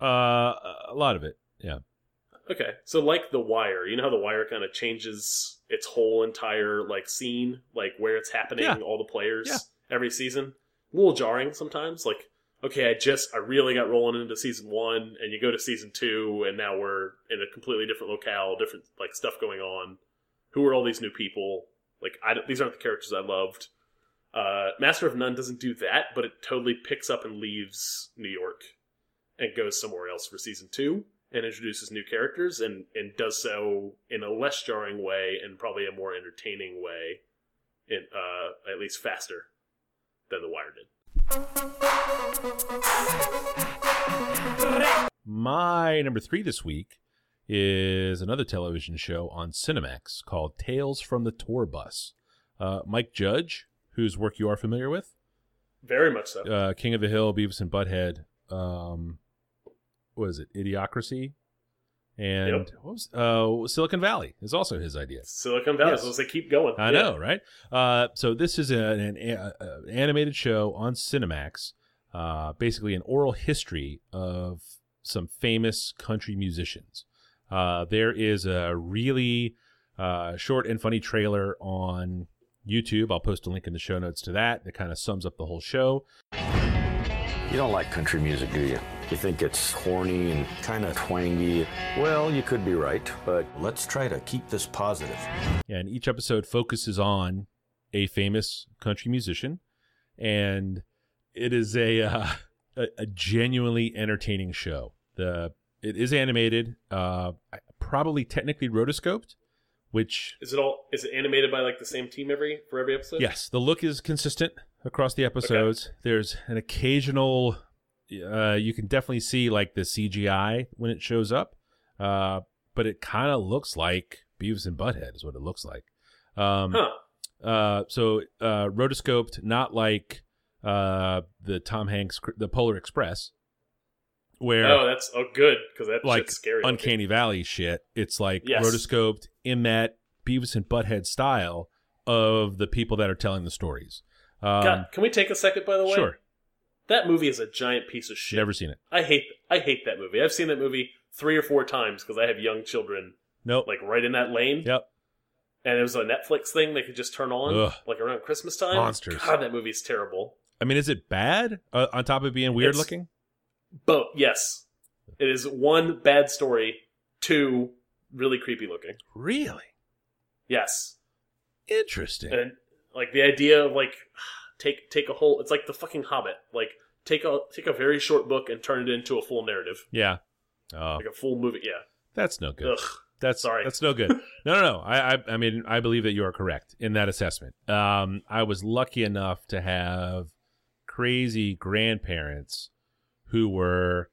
Speaker 1: uh, a lot of it. Yeah.
Speaker 2: Okay, so like The Wire, you know how The Wire kind of changes its whole entire like scene, like where it's happening,
Speaker 1: Yeah.
Speaker 2: all the players
Speaker 1: Yeah.
Speaker 2: every season. A little jarring sometimes. Like, okay, I just I really got rolling into season one, and you go to season two, and now we're in a completely different locale, different like stuff going on. Who are all these new people? Like, I these aren't the characters I loved. Uh, Master of None doesn't do that, but it totally picks up and leaves New York and goes somewhere else for season two and introduces new characters and, and does so in a less jarring way and probably a more entertaining way, in uh, at least faster than The Wire did.
Speaker 1: My number three this week is another television show on Cinemax called Tales from the Tour Bus. Uh, Mike Judge, whose work you are familiar with,
Speaker 2: Very much so.
Speaker 1: uh, King of the Hill, Beavis and Butthead. Um, what is it? Idiocracy, and
Speaker 2: Yep.
Speaker 1: what was uh, Silicon Valley is also his idea.
Speaker 2: Silicon Valley,
Speaker 1: Yes.
Speaker 2: so they keep going.
Speaker 1: I
Speaker 2: Yeah.
Speaker 1: know, right? Uh, so this is an, an, a- a- animated show on Cinemax, uh, basically an oral history of some famous country musicians. Uh, there is a really uh, short and funny trailer on YouTube. I'll post a link in the show notes to that. That kind of sums up the whole show.
Speaker 3: You don't like country music, do you? You think it's horny and kind of twangy. Well, you could be right, but let's try to keep this positive.
Speaker 1: Yeah, and each episode focuses on a famous country musician, and it is a uh, a, a genuinely entertaining show. The it is animated, uh, probably technically rotoscoped, which
Speaker 2: Is it all? Is it animated by like the same team every for every episode?
Speaker 1: yes, the look is consistent across the episodes. There's an occasional, uh, you can definitely see like the CGI when it shows up, uh, but it kind of looks like Beavis and Butthead is what it looks like. Um,
Speaker 2: Huh.
Speaker 1: uh, so uh, rotoscoped, not like uh, the Tom Hanks, the Polar Express, where
Speaker 2: Oh, that's oh good because that's
Speaker 1: like
Speaker 2: scary. looking.
Speaker 1: uncanny valley shit. It's like
Speaker 2: Yes.
Speaker 1: rotoscoped, Emmet, Beavis and Butthead style of the people that are telling the stories. Um,
Speaker 2: God, can we take a second? By the way,
Speaker 1: sure.
Speaker 2: That movie is a giant piece of shit.
Speaker 1: Never seen it.
Speaker 2: I hate. I hate that movie. I've seen that movie three or four times because I have young children,
Speaker 1: Nope.
Speaker 2: like right in that lane.
Speaker 1: yep.
Speaker 2: And it was a Netflix thing they could just turn on,
Speaker 1: Ugh.
Speaker 2: like around Christmas time.
Speaker 1: Monsters.
Speaker 2: God, that movie's terrible.
Speaker 1: I mean, is it bad uh, on top of being weird
Speaker 2: It's-
Speaker 1: looking?
Speaker 2: But yes, it is one bad story, two really creepy looking.
Speaker 1: Really
Speaker 2: Yes,
Speaker 1: interesting.
Speaker 2: and like the idea of like take take a whole. It's like the fucking Hobbit. Like take a take a very short book and turn it into a full narrative,
Speaker 1: yeah. Oh,
Speaker 2: like a full movie. Yeah.
Speaker 1: that's no good.
Speaker 2: Ugh.
Speaker 1: That's
Speaker 2: Sorry.
Speaker 1: That's no good. no, no, no. I, I, I mean, I believe that you are correct in that assessment. Um, I was lucky enough to have crazy grandparents who were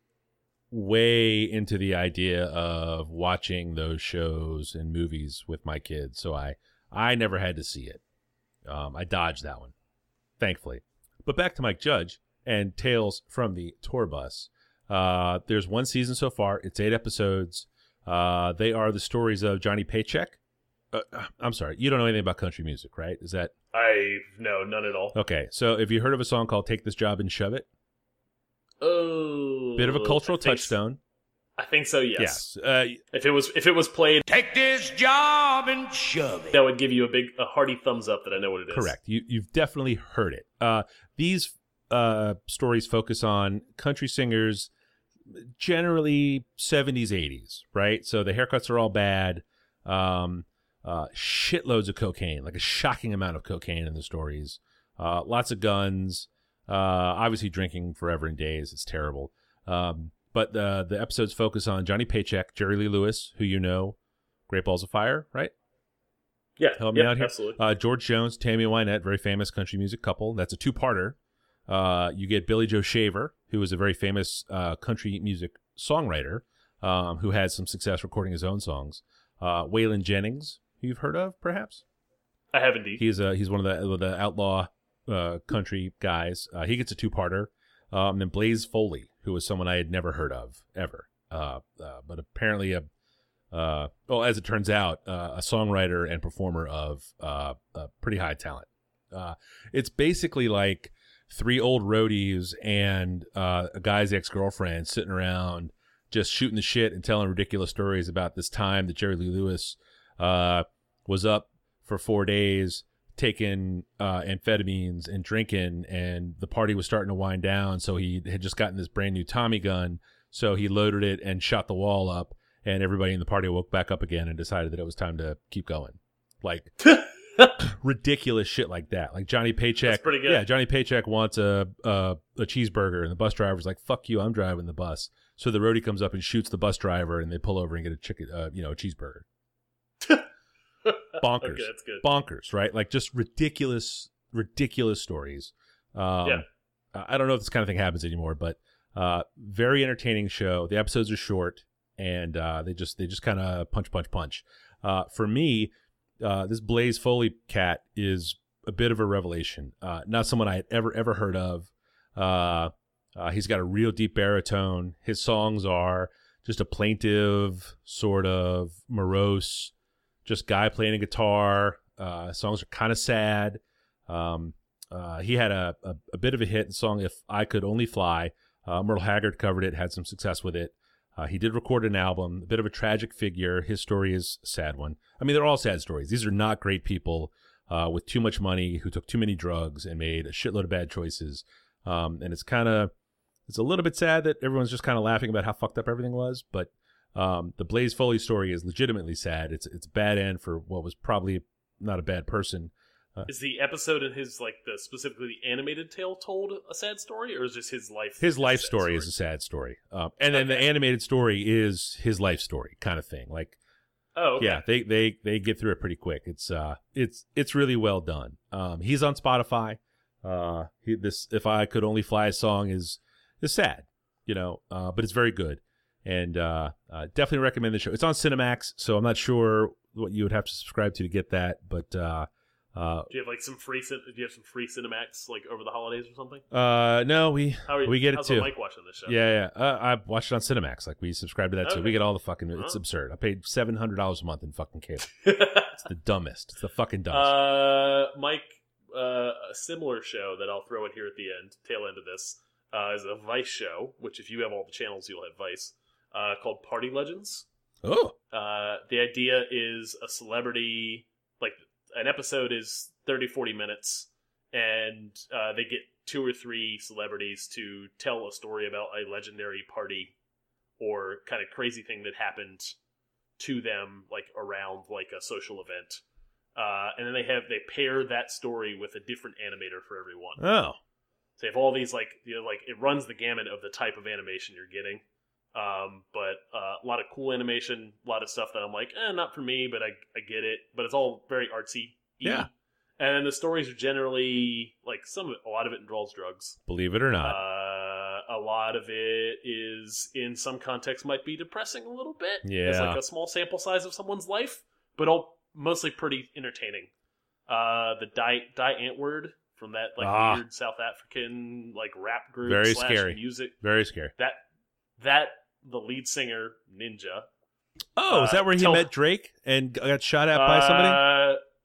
Speaker 1: way into the idea of watching those shows and movies with my kids. So I, I never had to see it. Um, I dodged that one, thankfully. But back to Mike Judge and Tales from the Tour Bus. Uh, there's one season so far. It's eight episodes. Uh, they are the stories of Johnny Paycheck. Uh, I'm sorry, you don't know anything about country music, right? Is that
Speaker 2: I no none at all.
Speaker 1: okay? So, have you heard of a song called "Take This Job and Shove It"?
Speaker 2: Oh,
Speaker 1: Bit of a cultural touchstone.
Speaker 2: I think so. Yes.
Speaker 1: Yes. Uh,
Speaker 2: If it was if it was played,
Speaker 4: Take this job and shove it.
Speaker 2: that would give you a big a hearty thumbs up that I know what it is.
Speaker 1: correct. You you've definitely heard it. Uh, these uh, stories focus on country singers, generally 70s, 80s, right? So the haircuts are all bad. Um, uh, shitloads of cocaine, like a shocking amount of cocaine in the stories. Uh, lots of guns. Uh, obviously drinking forever and days. It's terrible. Um, but the the episodes focus on Johnny Paycheck, Jerry Lee Lewis, who you know, Great Balls of Fire, right?
Speaker 2: Yeah.
Speaker 1: Help me out here.
Speaker 2: Absolutely.
Speaker 1: Uh, George Jones, Tammy Wynette, very famous country music couple. That's a two-parter. Uh, you get Billy Joe Shaver, who is a very famous uh, country music songwriter, um, who had some success recording his own songs. Uh, Waylon Jennings, who you've heard of, perhaps.
Speaker 2: I have indeed.
Speaker 1: He's uh, he's one of the the outlaw uh, country guys. Uh, he gets a two-parter. Um, then Blaze Foley, who was someone I had never heard of ever, uh, uh, but apparently a uh, well, as it turns out, uh, a songwriter and performer of uh, pretty high talent. Uh, it's basically like three old roadies and a guy's ex girlfriend sitting around just shooting the shit and telling ridiculous stories about this time that Jerry Lee Lewis was up for four days taking uh, amphetamines and drinking, and the party was starting to wind down. So he had just gotten this brand new Tommy gun. So he loaded it and shot the wall up, and everybody in the party woke back up again and decided that it was time to keep going. Like ridiculous shit like that. Like Johnny Paycheck.
Speaker 2: That's pretty good.
Speaker 1: Yeah, Johnny Paycheck wants a, a a cheeseburger, and the bus driver's like, "Fuck you, I'm driving the bus." So the roadie comes up and shoots the bus driver, and they pull over and get a chicken, uh, you know, a cheeseburger. Bonkers,
Speaker 2: Okay, that's good.
Speaker 1: bonkers, right? Like just ridiculous, ridiculous stories. Um,
Speaker 2: Yeah.
Speaker 1: I don't know if this kind of thing happens anymore, but uh, very entertaining show. The episodes are short, and uh, they just they just kind of punch, punch, punch. Uh, for me, uh, this Blaze Foley cat is a bit of a revelation. Uh, not someone I had ever ever heard of. Uh, uh, he's got a real deep baritone. His songs are just a plaintive, sort of morose, just guy playing a guitar. Uh, songs are kind of sad. Um, uh, he had a, a, a bit of a hit song, "If I Could Only Fly." Uh, Merle Haggard covered it, had some success with it. Uh, he did record an album, a bit of a tragic figure. His story is a sad one. I mean, they're all sad stories. These are not great people uh, with too much money who took too many drugs and made a shitload of bad choices. Um, and it's kind of, it's a little bit sad that everyone's just kind of laughing about how fucked up everything was. But um, the Blaze Foley story is legitimately sad. It's it's a bad end for what was probably not a bad person.
Speaker 2: Is the episode in his like the specifically the animated tale told a sad story, or is just his life?
Speaker 1: his life
Speaker 2: sad
Speaker 1: story, is a sad story um, and then the animated story is his life story kind of thing like
Speaker 2: Oh, okay.
Speaker 1: yeah they they they get through it pretty quick it's uh it's it's really well done um he's on spotify uh he, this if i could only fly a song is is sad you know uh but it's very good and uh, uh definitely recommend the show it's on cinemax so i'm not sure what you would have to subscribe to to get that but uh uh,
Speaker 2: Do you have like some free? Do you have some free Cinemax like over the holidays or something?
Speaker 1: uh, no, we
Speaker 2: How are you,
Speaker 1: we get it too.
Speaker 2: Mike watching this show?
Speaker 1: Yeah, yeah. Uh, I watched it on Cinemax. Like we subscribe to that too. We get all the fucking. It's
Speaker 2: Oh.
Speaker 1: absurd. I paid seven hundred dollars a month in fucking cable.
Speaker 2: it's
Speaker 1: It's the dumbest. It's the fucking dumbest.
Speaker 2: Uh, Mike, uh, a similar show that I'll throw in here at the end, tail end of this, uh, is a Vice show. Which, if you have all the channels, you'll have Vice. Uh, called Party Legends.
Speaker 1: oh,
Speaker 2: Uh, the idea is a celebrity, like an episode is 30, 40 minutes, and uh, they get two or three celebrities to tell a story about a legendary party or kind of crazy thing that happened to them, like around like a social event. Uh, and then they have they pair that story with a different animator for everyone.
Speaker 1: oh,
Speaker 2: So you have all these like you know like it runs the gamut of the type of animation you're getting. Um, but uh, a lot of cool animation, a lot of stuff that I'm like, eh, not for me, but I I get it. But it's all very artsy.
Speaker 1: Yeah.
Speaker 2: And the stories are generally like some of it, a lot of it involves drugs.
Speaker 1: believe it or not.
Speaker 2: Uh, a lot of it is in some context might be depressing a little bit.
Speaker 1: Yeah.
Speaker 2: It's like a small sample size of someone's life, but all mostly pretty entertaining. Uh, the Die Die Antwoord from that like
Speaker 1: Ah.
Speaker 2: weird South African like rap group
Speaker 1: Very
Speaker 2: slash
Speaker 1: scary.
Speaker 2: music
Speaker 1: Very scary.
Speaker 2: that that the lead singer Ninja
Speaker 1: Oh, is
Speaker 2: Uh,
Speaker 1: that where he met Drake and got shot at by somebody?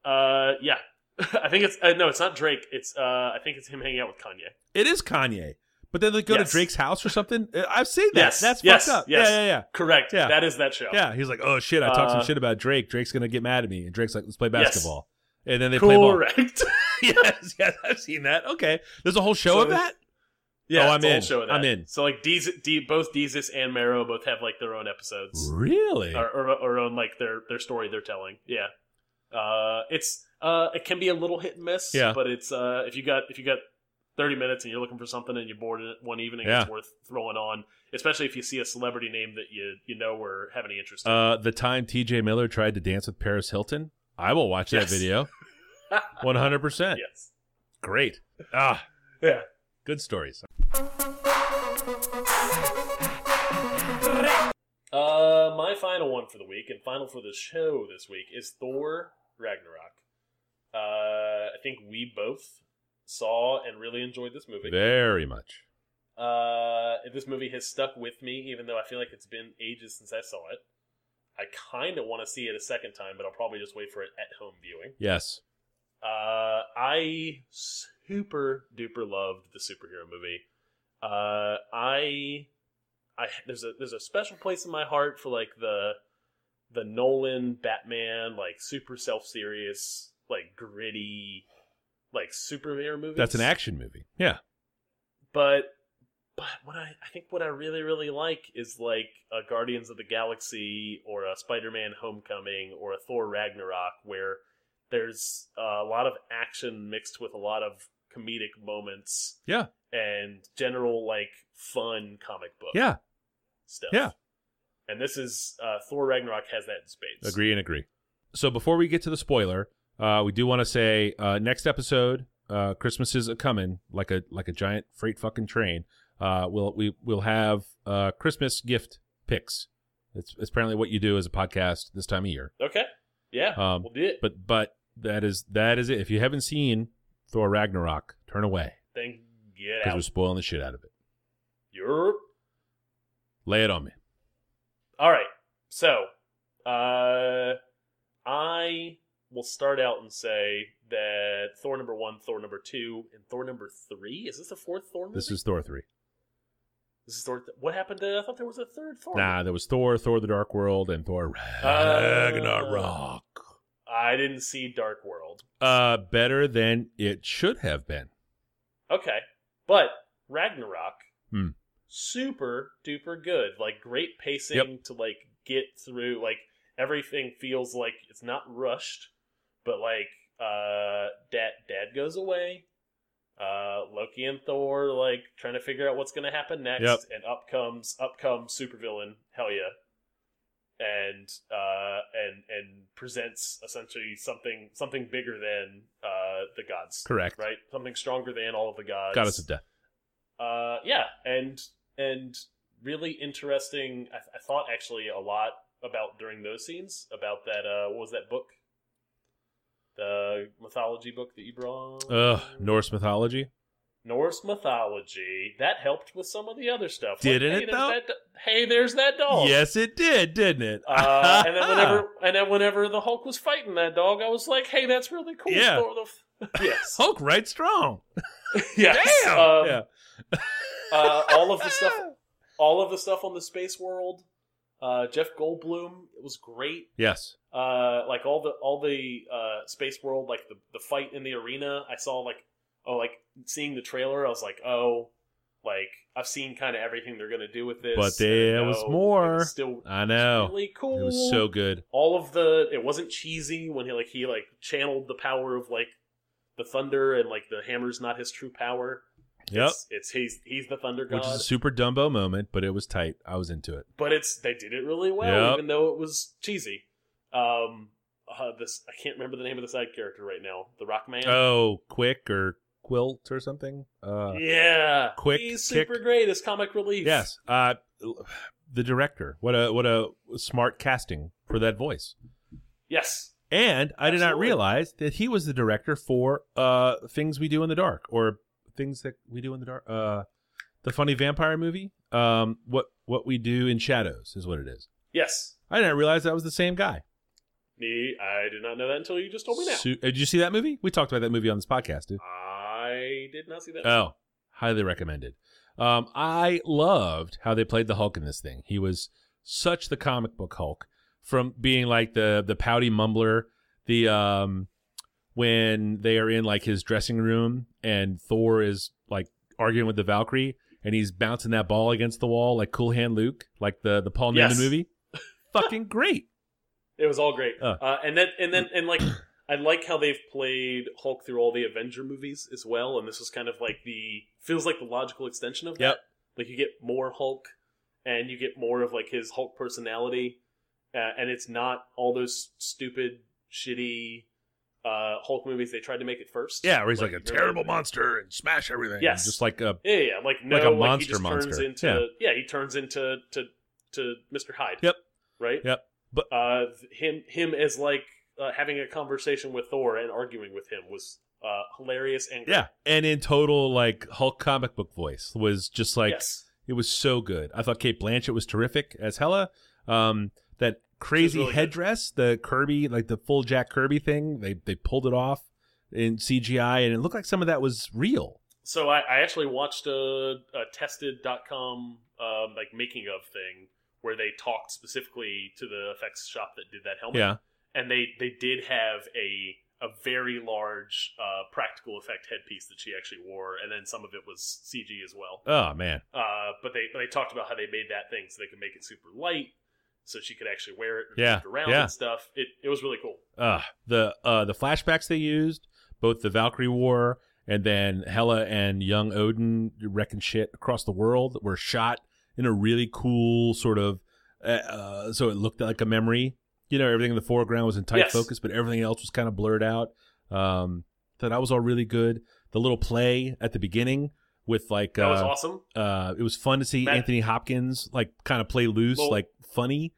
Speaker 2: Uh, uh, yeah. I think it's uh, no, it's not Drake. It's uh, I think it's him hanging out with Kanye.
Speaker 1: It is Kanye. But then they go
Speaker 2: Yes.
Speaker 1: to Drake's house or something. Uh, I've seen that.
Speaker 2: Yes,
Speaker 1: That's
Speaker 2: yes,
Speaker 1: fucked up.
Speaker 2: yes.
Speaker 1: Yeah, yeah,
Speaker 2: Correct.
Speaker 1: Yeah.
Speaker 2: That is that show.
Speaker 1: yeah. Yeah, he's like, "Oh shit, I talked some
Speaker 2: Uh,
Speaker 1: shit about Drake. Drake's gonna get mad at me." And Drake's like, "Let's play basketball.
Speaker 2: Yes.
Speaker 1: basketball." And then they play ball.
Speaker 2: Correct.
Speaker 1: yes, yes, I've seen that. Okay, there's a whole show
Speaker 2: So
Speaker 1: of that.
Speaker 2: Yeah,
Speaker 1: Oh, I'm in.
Speaker 2: Show.
Speaker 1: I'm in.
Speaker 2: So like, Deez, D, both Deezus and Marrow both have like their own episodes
Speaker 1: Really?
Speaker 2: or, or, or own like their their story they're telling. Yeah. Uh, it's uh, it can be a little hit and miss.
Speaker 1: Yeah.
Speaker 2: But it's uh, if you got if you got. 30 minutes and you're looking for something and you're bored one evening
Speaker 1: Yeah.
Speaker 2: it's worth throwing on especially if you see a celebrity name that you you know or have any interest in
Speaker 1: Uh, the time T.J. Miller tried to dance with Paris Hilton, I will watch that video. One hundred percent.
Speaker 2: yes
Speaker 1: Great. Ah,
Speaker 2: yeah
Speaker 1: good stories.
Speaker 2: Uh, my final one for the week and final for the show this week is Thor Ragnarok. Uh, I think we both saw and really enjoyed this movie.
Speaker 1: Very much.
Speaker 2: Uh, this movie has stuck with me, even though I feel like it's been ages since I saw it. I kind of want to see it a second time, but I'll probably just wait for it at home viewing.
Speaker 1: Yes.
Speaker 2: Uh, I super duper loved the superhero movie. Uh, I, I there's a there's a special place in my heart for like the the Nolan Batman like super self serious like gritty like superhero movie.
Speaker 1: That's an action movie. Yeah.
Speaker 2: But but what I I think what I really really like is like a Guardians of the Galaxy or a Spider-Man Homecoming or a Thor Ragnarok where there's a lot of action mixed with a lot of comedic moments
Speaker 1: Yeah.
Speaker 2: and general like fun comic book
Speaker 1: Yeah.
Speaker 2: stuff.
Speaker 1: Yeah.
Speaker 2: And this is uh, Thor Ragnarok has that in spades.
Speaker 1: Agree and agree. So before we get to the spoiler, uh, we do want to say uh, next episode, uh, Christmas is a coming like a like a giant freight fucking train. Uh, we'll we will have uh, Christmas gift picks. It's, it's apparently what you do as a podcast this time of year.
Speaker 2: Okay. Yeah.
Speaker 1: Um,
Speaker 2: we'll do it.
Speaker 1: But but that is that is it. If you haven't seen Thor Ragnarok, turn away
Speaker 2: then get
Speaker 1: because we're spoiling the shit out of it.
Speaker 2: You're
Speaker 1: Lay it on me.
Speaker 2: All right. So, uh, I will start out and say that Thor number one, Thor number two, and Thor number three. Is this the fourth Thor movie?
Speaker 1: This is Thor three.
Speaker 2: This is Thor. Th- what happened to? I thought there was a third Thor.
Speaker 1: Nah, there was Thor, Thor: The Dark World, and Thor Ragnarok.
Speaker 2: I didn't see Dark World.
Speaker 1: Uh, better than it should have been.
Speaker 2: Okay, but Ragnarok,
Speaker 1: Hmm.
Speaker 2: super duper good. Like great pacing
Speaker 1: Yep.
Speaker 2: to like get through. Like everything feels like it's not rushed, but like uh, dad dad goes away. Uh, Loki and Thor like trying to figure out what's going to happen next,
Speaker 1: Yep.
Speaker 2: and up comes up comes supervillain. Hell yeah. And uh, and and presents essentially something something bigger than uh, the gods
Speaker 1: Correct.
Speaker 2: right? Something stronger than all of the gods.
Speaker 1: Goddess of Death.
Speaker 2: Uh, yeah, and and really interesting. I, I thought actually a lot about during those scenes about that. Uh, what was that book? The mythology book that you brought?
Speaker 1: Ugh, Norse mythology.
Speaker 2: Norse mythology. That helped with some of the other stuff.
Speaker 1: Didn't
Speaker 2: hey,
Speaker 1: it, though?
Speaker 2: That, hey, there's that dog.
Speaker 1: Yes, it did, didn't it?
Speaker 2: Uh, and then whenever and then whenever the Hulk was fighting that dog, I was like, "Hey, that's really cool."
Speaker 1: Yeah.
Speaker 2: The- yes,
Speaker 1: Hulk right strong.
Speaker 2: yes.
Speaker 1: Damn.
Speaker 2: Um,
Speaker 1: yeah.
Speaker 2: uh, all of the stuff, all of the stuff on the space world. Uh, Jeff Goldblum it was great.
Speaker 1: Yes.
Speaker 2: Uh, like all the all the uh, space world, like the the fight in the arena. I saw like oh like seeing the trailer. I was like oh like I've seen kind of everything they're gonna do with this,
Speaker 1: But there was more.
Speaker 2: it's Still
Speaker 1: I know.
Speaker 2: really cool.
Speaker 1: It was so good.
Speaker 2: all of the it wasn't cheesy when he like he like channeled the power of like the thunder and like the hammer's not his true power.
Speaker 1: Yep.
Speaker 2: It's, it's he's he's the thunder god.
Speaker 1: Which is a super Dumbo moment, but it was tight. I was into it.
Speaker 2: but it's they did it really well,
Speaker 1: Yep.
Speaker 2: even though it was cheesy. Um, uh, this I can't remember the name of the side character right now. The Rock Man.
Speaker 1: Oh, Quick or Quilt or something? Uh,
Speaker 2: yeah,
Speaker 1: Quick
Speaker 2: He's
Speaker 1: Kick.
Speaker 2: super great as comic relief.
Speaker 1: Yes. Uh, the director. What a what a smart casting for that voice.
Speaker 2: Yes.
Speaker 1: And I did not realize that he was the director for uh Things We Do in the Dark or Things That We Do in the Dark. Uh, the funny vampire movie. Um, what what we do in shadows is what it is.
Speaker 2: Yes.
Speaker 1: I didn't realize that was the same guy.
Speaker 2: Me, I did not know that until you just told me now.
Speaker 1: Su- uh, did you see that movie? We talked about that movie on this podcast, dude.
Speaker 2: I did not see that.
Speaker 1: Oh, highly recommended. Um, I loved how they played the Hulk in this thing. He was such the comic book Hulk, from being like the the pouty mumbler, the um, when they are in like his dressing room and Thor is like arguing with the Valkyrie and he's bouncing that ball against the wall like Cool Hand Luke, like the the Paul
Speaker 2: Yes.
Speaker 1: Newman movie. Fucking great.
Speaker 2: It was all great.
Speaker 1: Uh.
Speaker 2: Uh, and then and then and like I like how they've played Hulk through all the Avenger movies as well, and this was kind of like the feels like the logical extension of that.
Speaker 1: Yep.
Speaker 2: Like you get more Hulk, and you get more of like his Hulk personality, uh, and it's not all those stupid, shitty uh, Hulk movies they tried to make it first.
Speaker 1: Yeah, where he's like, a
Speaker 2: you're
Speaker 1: terrible monster and smash everything.
Speaker 2: Yes.
Speaker 1: just like a
Speaker 2: Yeah, yeah, like no,
Speaker 1: Like a monster
Speaker 2: just turns
Speaker 1: monster.
Speaker 2: into yeah. he turns into to to Mr. Hyde.
Speaker 1: Yep.
Speaker 2: Right.
Speaker 1: Yep. But-
Speaker 2: uh, him him as like uh, having a conversation with Thor and arguing with him was uh, hilarious and great.
Speaker 1: Yeah, and in total, like Hulk comic book voice was just like
Speaker 2: yes,
Speaker 1: it was so good. I thought Cate Blanchett was terrific as Hela. Um, that crazy
Speaker 2: really good.
Speaker 1: headdress, the Kirby, like the full Jack Kirby thing, they they pulled it off in CGI, and it looked like some of that was real.
Speaker 2: so I, I actually watched a, a tested.com um, like making of thing where they talked specifically to the effects shop that did that helmet.
Speaker 1: Yeah,
Speaker 2: and they they did have a a very large uh, practical effect headpiece that she actually wore, and then some of it was CG as well.
Speaker 1: oh man,
Speaker 2: Uh, but they but they talked about how they made that thing so they could make it super light, so she could actually wear it and
Speaker 1: Yeah,
Speaker 2: around
Speaker 1: yeah.
Speaker 2: and stuff. It it was really cool.
Speaker 1: uh the uh the flashbacks they used, both the Valkyrie War and then Hela and young Odin wrecking shit across the world, were shot in a really cool sort of, uh, uh, so it looked like a memory. You know, everything in the foreground was in tight
Speaker 2: Yes.
Speaker 1: focus, but everything else was kind of blurred out. Um, so that was all really good. The little play at the beginning with like,
Speaker 2: That was
Speaker 1: uh,
Speaker 2: awesome.
Speaker 1: uh, it was fun to see
Speaker 2: Matt-
Speaker 1: Anthony Hopkins like kind of play loose,
Speaker 2: Little-
Speaker 1: like funny,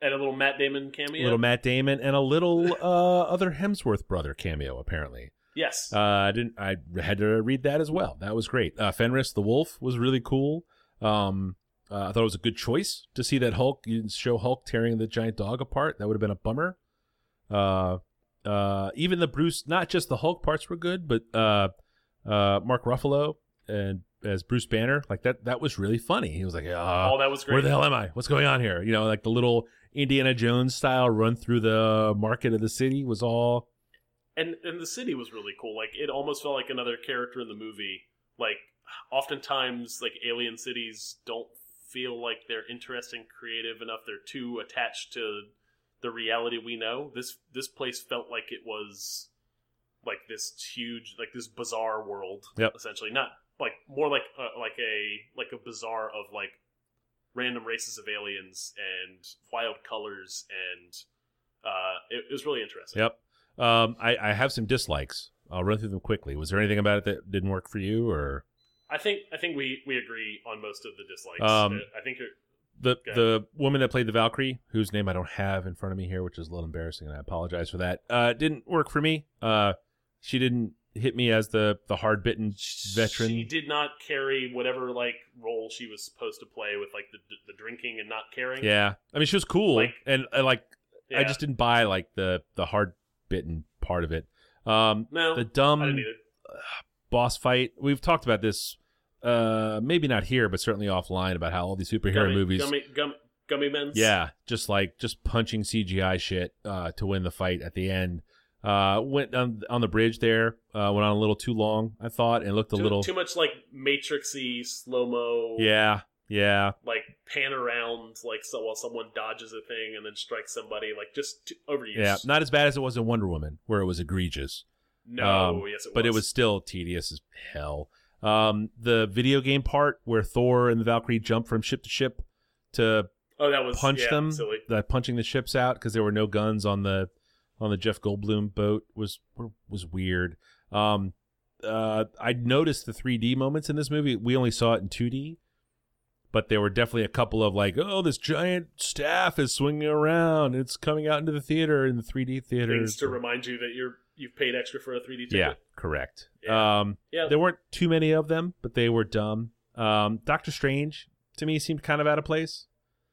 Speaker 2: And a little Matt Damon cameo.
Speaker 1: A little Matt Damon, and a little uh, other Hemsworth brother cameo apparently.
Speaker 2: yes.
Speaker 1: Uh, I didn't. I had to read that as well. That was great. Uh, Fenris the Wolf was really cool. Um, uh, I thought it was a good choice to see that Hulk. You didn't show Hulk tearing the giant dog apart. That would have been a bummer. Uh, uh, even the Bruce, not just the Hulk parts were good, but uh, uh, Mark Ruffalo and as Bruce Banner, like that. That was really funny. He was like, uh,
Speaker 2: oh, that was great.
Speaker 1: where the hell am I? What's going on here? You know, like the little Indiana Jones style run through the market of the city was all
Speaker 2: and and the city was really cool. Like it almost felt like another character in the movie. Like oftentimes, like alien cities don't feel like they're interesting, creative enough. They're too attached to the reality we know. This this place felt like it was like this huge, like this bizarre world.
Speaker 1: Yep.
Speaker 2: Essentially, not like more like uh, like a like a bazaar of like random races of aliens and wild colors and uh, it, it was really interesting.
Speaker 1: Yep. Um, I, I have some dislikes. I'll run through them quickly. Was there anything about it that didn't work for you, or
Speaker 2: I think I think we, we agree on most of the dislikes.
Speaker 1: Um,
Speaker 2: Uh, I think
Speaker 1: the the woman that played the Valkyrie, whose name I don't have in front of me here, which is a little embarrassing, and I apologize for that. Uh, didn't work for me. Uh, she didn't hit me as the the hard bitten veteran.
Speaker 2: She did not carry whatever like role she was supposed to play with like the the drinking and not caring.
Speaker 1: Yeah, I mean she was cool,
Speaker 2: Like-
Speaker 1: and I like I just didn't buy like the the hard bitten part of it. Um,
Speaker 2: no.
Speaker 1: the dumb boss fight. We've talked about this, uh, maybe not here, but certainly offline about how all these superhero
Speaker 2: Gummy,
Speaker 1: movies.
Speaker 2: gummy, gum, gummy men's.
Speaker 1: Yeah, just like just punching CGI shit uh, to win the fight at the end. Uh, went on on the bridge there. Uh, went on a little too long, I thought, and looked a
Speaker 2: too,
Speaker 1: little.
Speaker 2: too much like matrixy slow mo.
Speaker 1: yeah, yeah,
Speaker 2: Like pan around like so while someone dodges a thing and then strikes somebody like just too, overuse.
Speaker 1: yeah. Not as bad as it was in Wonder Woman, where it was egregious.
Speaker 2: No,
Speaker 1: Um,
Speaker 2: yes, it
Speaker 1: but it
Speaker 2: was.
Speaker 1: was still tedious as hell. Um, the video game part where Thor and the Valkyrie jump from ship to ship to
Speaker 2: Oh, that was
Speaker 1: punch
Speaker 2: yeah,
Speaker 1: them,
Speaker 2: Silly.
Speaker 1: the punching the ships out because there were no guns on the on the Jeff Goldblum boat was was weird. Um, uh, I noticed the 3D moments in this movie. We only saw it in 2D, but there were definitely a couple of like, oh, this giant staff is swinging around. It's coming out into the theater in the 3D theater.
Speaker 2: Things to remind you that you're you've paid extra for a 3D ticket.
Speaker 1: Yeah, correct.
Speaker 2: Yeah.
Speaker 1: Um,
Speaker 2: Yeah.
Speaker 1: there weren't too many of them, but they were dumb. Um, Doctor Strange to me seemed kind of out of place.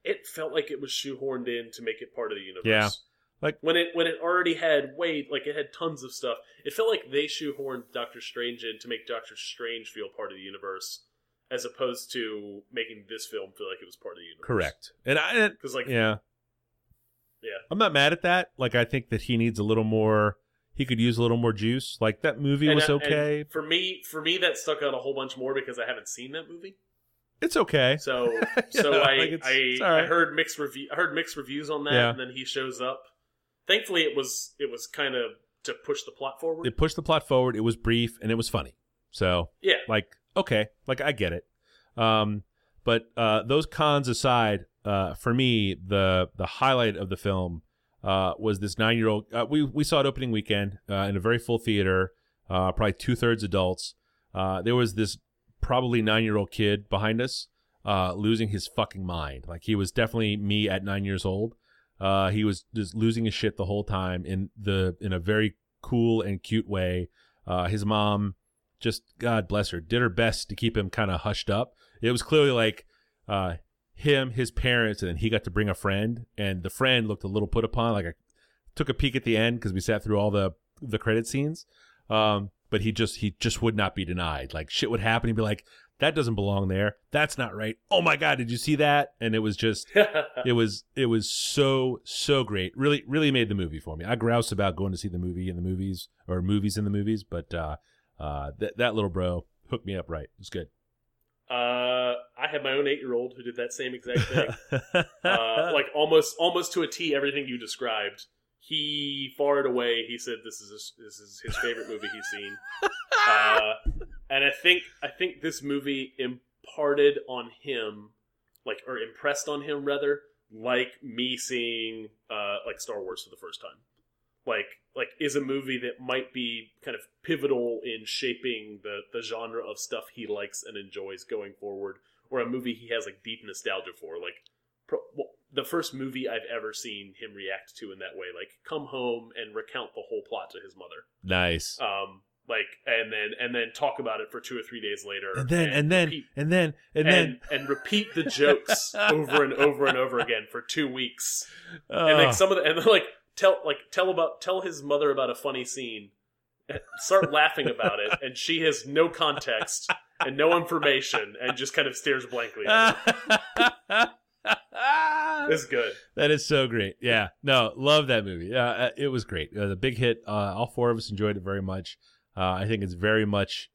Speaker 2: It felt like it was shoehorned in to make it part of the universe.
Speaker 1: Yeah. Like-
Speaker 2: when it when it already had way like it had tons of stuff. It felt like they shoehorned Doctor Strange in to make Doctor Strange feel part of the universe, as opposed to making this film feel like it was part of the universe.
Speaker 1: Correct. And I,
Speaker 2: Because like
Speaker 1: yeah,
Speaker 2: Yeah.
Speaker 1: I'm not mad at that. Like I think that he needs a little more. He could use a little more juice. Like that movie
Speaker 2: and,
Speaker 1: was okay.
Speaker 2: for me, for me, that stuck out a whole bunch more because I haven't seen that movie.
Speaker 1: It's okay.
Speaker 2: So so I
Speaker 1: like, it's-
Speaker 2: I,
Speaker 1: it's right.
Speaker 2: I heard mixed review I heard mixed reviews on that,
Speaker 1: Yeah.
Speaker 2: and then he shows up. Thankfully, it was it was kind of to push the plot forward.
Speaker 1: It pushed the plot forward. It was brief and it was funny. So
Speaker 2: yeah,
Speaker 1: like okay, like I get it. Um, but uh, those cons aside, uh, for me, the the highlight of the film uh, was this nine year old. Uh, we we saw it opening weekend uh, in a very full theater, uh, probably two thirds adults. Uh, there was this probably nine year old kid behind us, uh, losing his fucking mind. Like he was definitely me at nine years old. Uh, he was just losing his shit the whole time in the in a very cool and cute way. Uh, his mom just God bless her, did her best to keep him kind of hushed up. It was clearly like uh, him, his parents, and then he got to bring a friend, and the friend looked a little put upon. Like I took a peek at the end because we sat through all the the credit scenes, um, but he just he just would not be denied. Like shit would happen, he'd be like, "That doesn't belong there. That's not right." Oh my god, did you see that? And it was just it was it was so so great. Really really made the movie for me. I grouse about going to see the movie in the movies or movies in the movies, but uh, uh, that that little bro hooked me up right. It was good.
Speaker 2: Uh, I had my own eight year old who did that same exact thing. uh, like almost almost to a T, everything you described. He far and away, he said this is his, this is his favorite movie he's seen. Uh, and I think I think this movie imparted on him, like or impressed on him rather, like me seeing uh, like Star Wars for the first time. Like like is a movie that might be kind of pivotal in shaping the the genre of stuff he likes and enjoys going forward, or a movie he has like deep nostalgia for. Like pro- well, the first movie I've ever seen him react to in that way, like come home and recount the whole plot to his mother
Speaker 1: nice.
Speaker 2: um like and then and then talk about it for two or three days later
Speaker 1: and then and then
Speaker 2: repeat,
Speaker 1: and then and,
Speaker 2: and,
Speaker 1: then
Speaker 2: and repeat the jokes over and over and over again for two weeks and
Speaker 1: uh,
Speaker 2: like some of the and like tell like tell about tell his mother about a funny scene start laughing about it and she has no context and no information and just kind of stares blankly at it. it's good
Speaker 1: that is so great. Yeah, no, love that movie. Yeah, uh, it was great. It was a big hit. Uh, all four of us enjoyed it very much. Uh, I think it's very much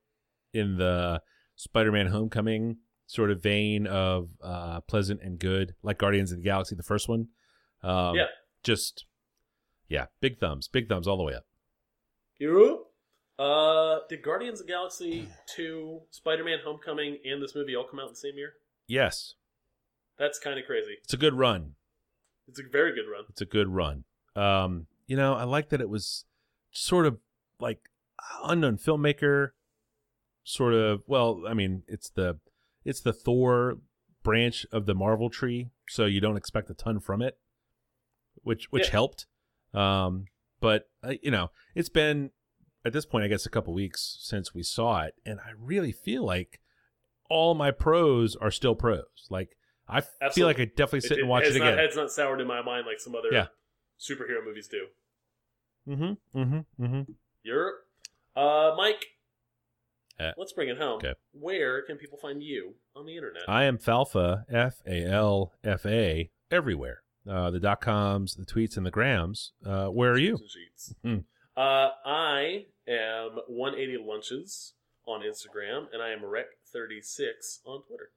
Speaker 1: in the Spider-Man: Homecoming sort of vein of uh, pleasant and good, like Guardians of the Galaxy, the first one. Um,
Speaker 2: Yeah.
Speaker 1: just yeah, big thumbs, big thumbs all the way up.
Speaker 2: You? Uh, did Guardians of the Galaxy 2, Spider Man Homecoming, and this movie all come out in the same year?
Speaker 1: Yes,
Speaker 2: That's kind of crazy.
Speaker 1: it's a good run.
Speaker 2: It's a very good run.
Speaker 1: It's a good run. Um, you know, I like that it was sort of like unknown filmmaker, sort of. Well, I mean, it's the it's the Thor branch of the Marvel tree, so you don't expect a ton from it, which which
Speaker 2: Yeah.
Speaker 1: helped. Um, but uh, you know, it's been at this point, I guess a couple weeks since we saw it, and I really feel like all my pros are still pros. Like I feel like I definitely sit and watch it
Speaker 2: not,
Speaker 1: again.
Speaker 2: It's not soured in my mind like some other
Speaker 1: Yeah.
Speaker 2: superhero movies do.
Speaker 1: Mm-hmm. Mm-hmm. Mm-hmm.
Speaker 2: Europe. Uh, Mike,
Speaker 1: Uh,
Speaker 2: let's bring it home.
Speaker 1: okay.
Speaker 2: Where can people find you on the internet?
Speaker 1: I am Falfa, F A L F A, everywhere uh, the dot coms, the tweets, and the grams. Uh, where are you?
Speaker 2: Uh, I am 180 lunches on Instagram, and I am rec36 on Twitter.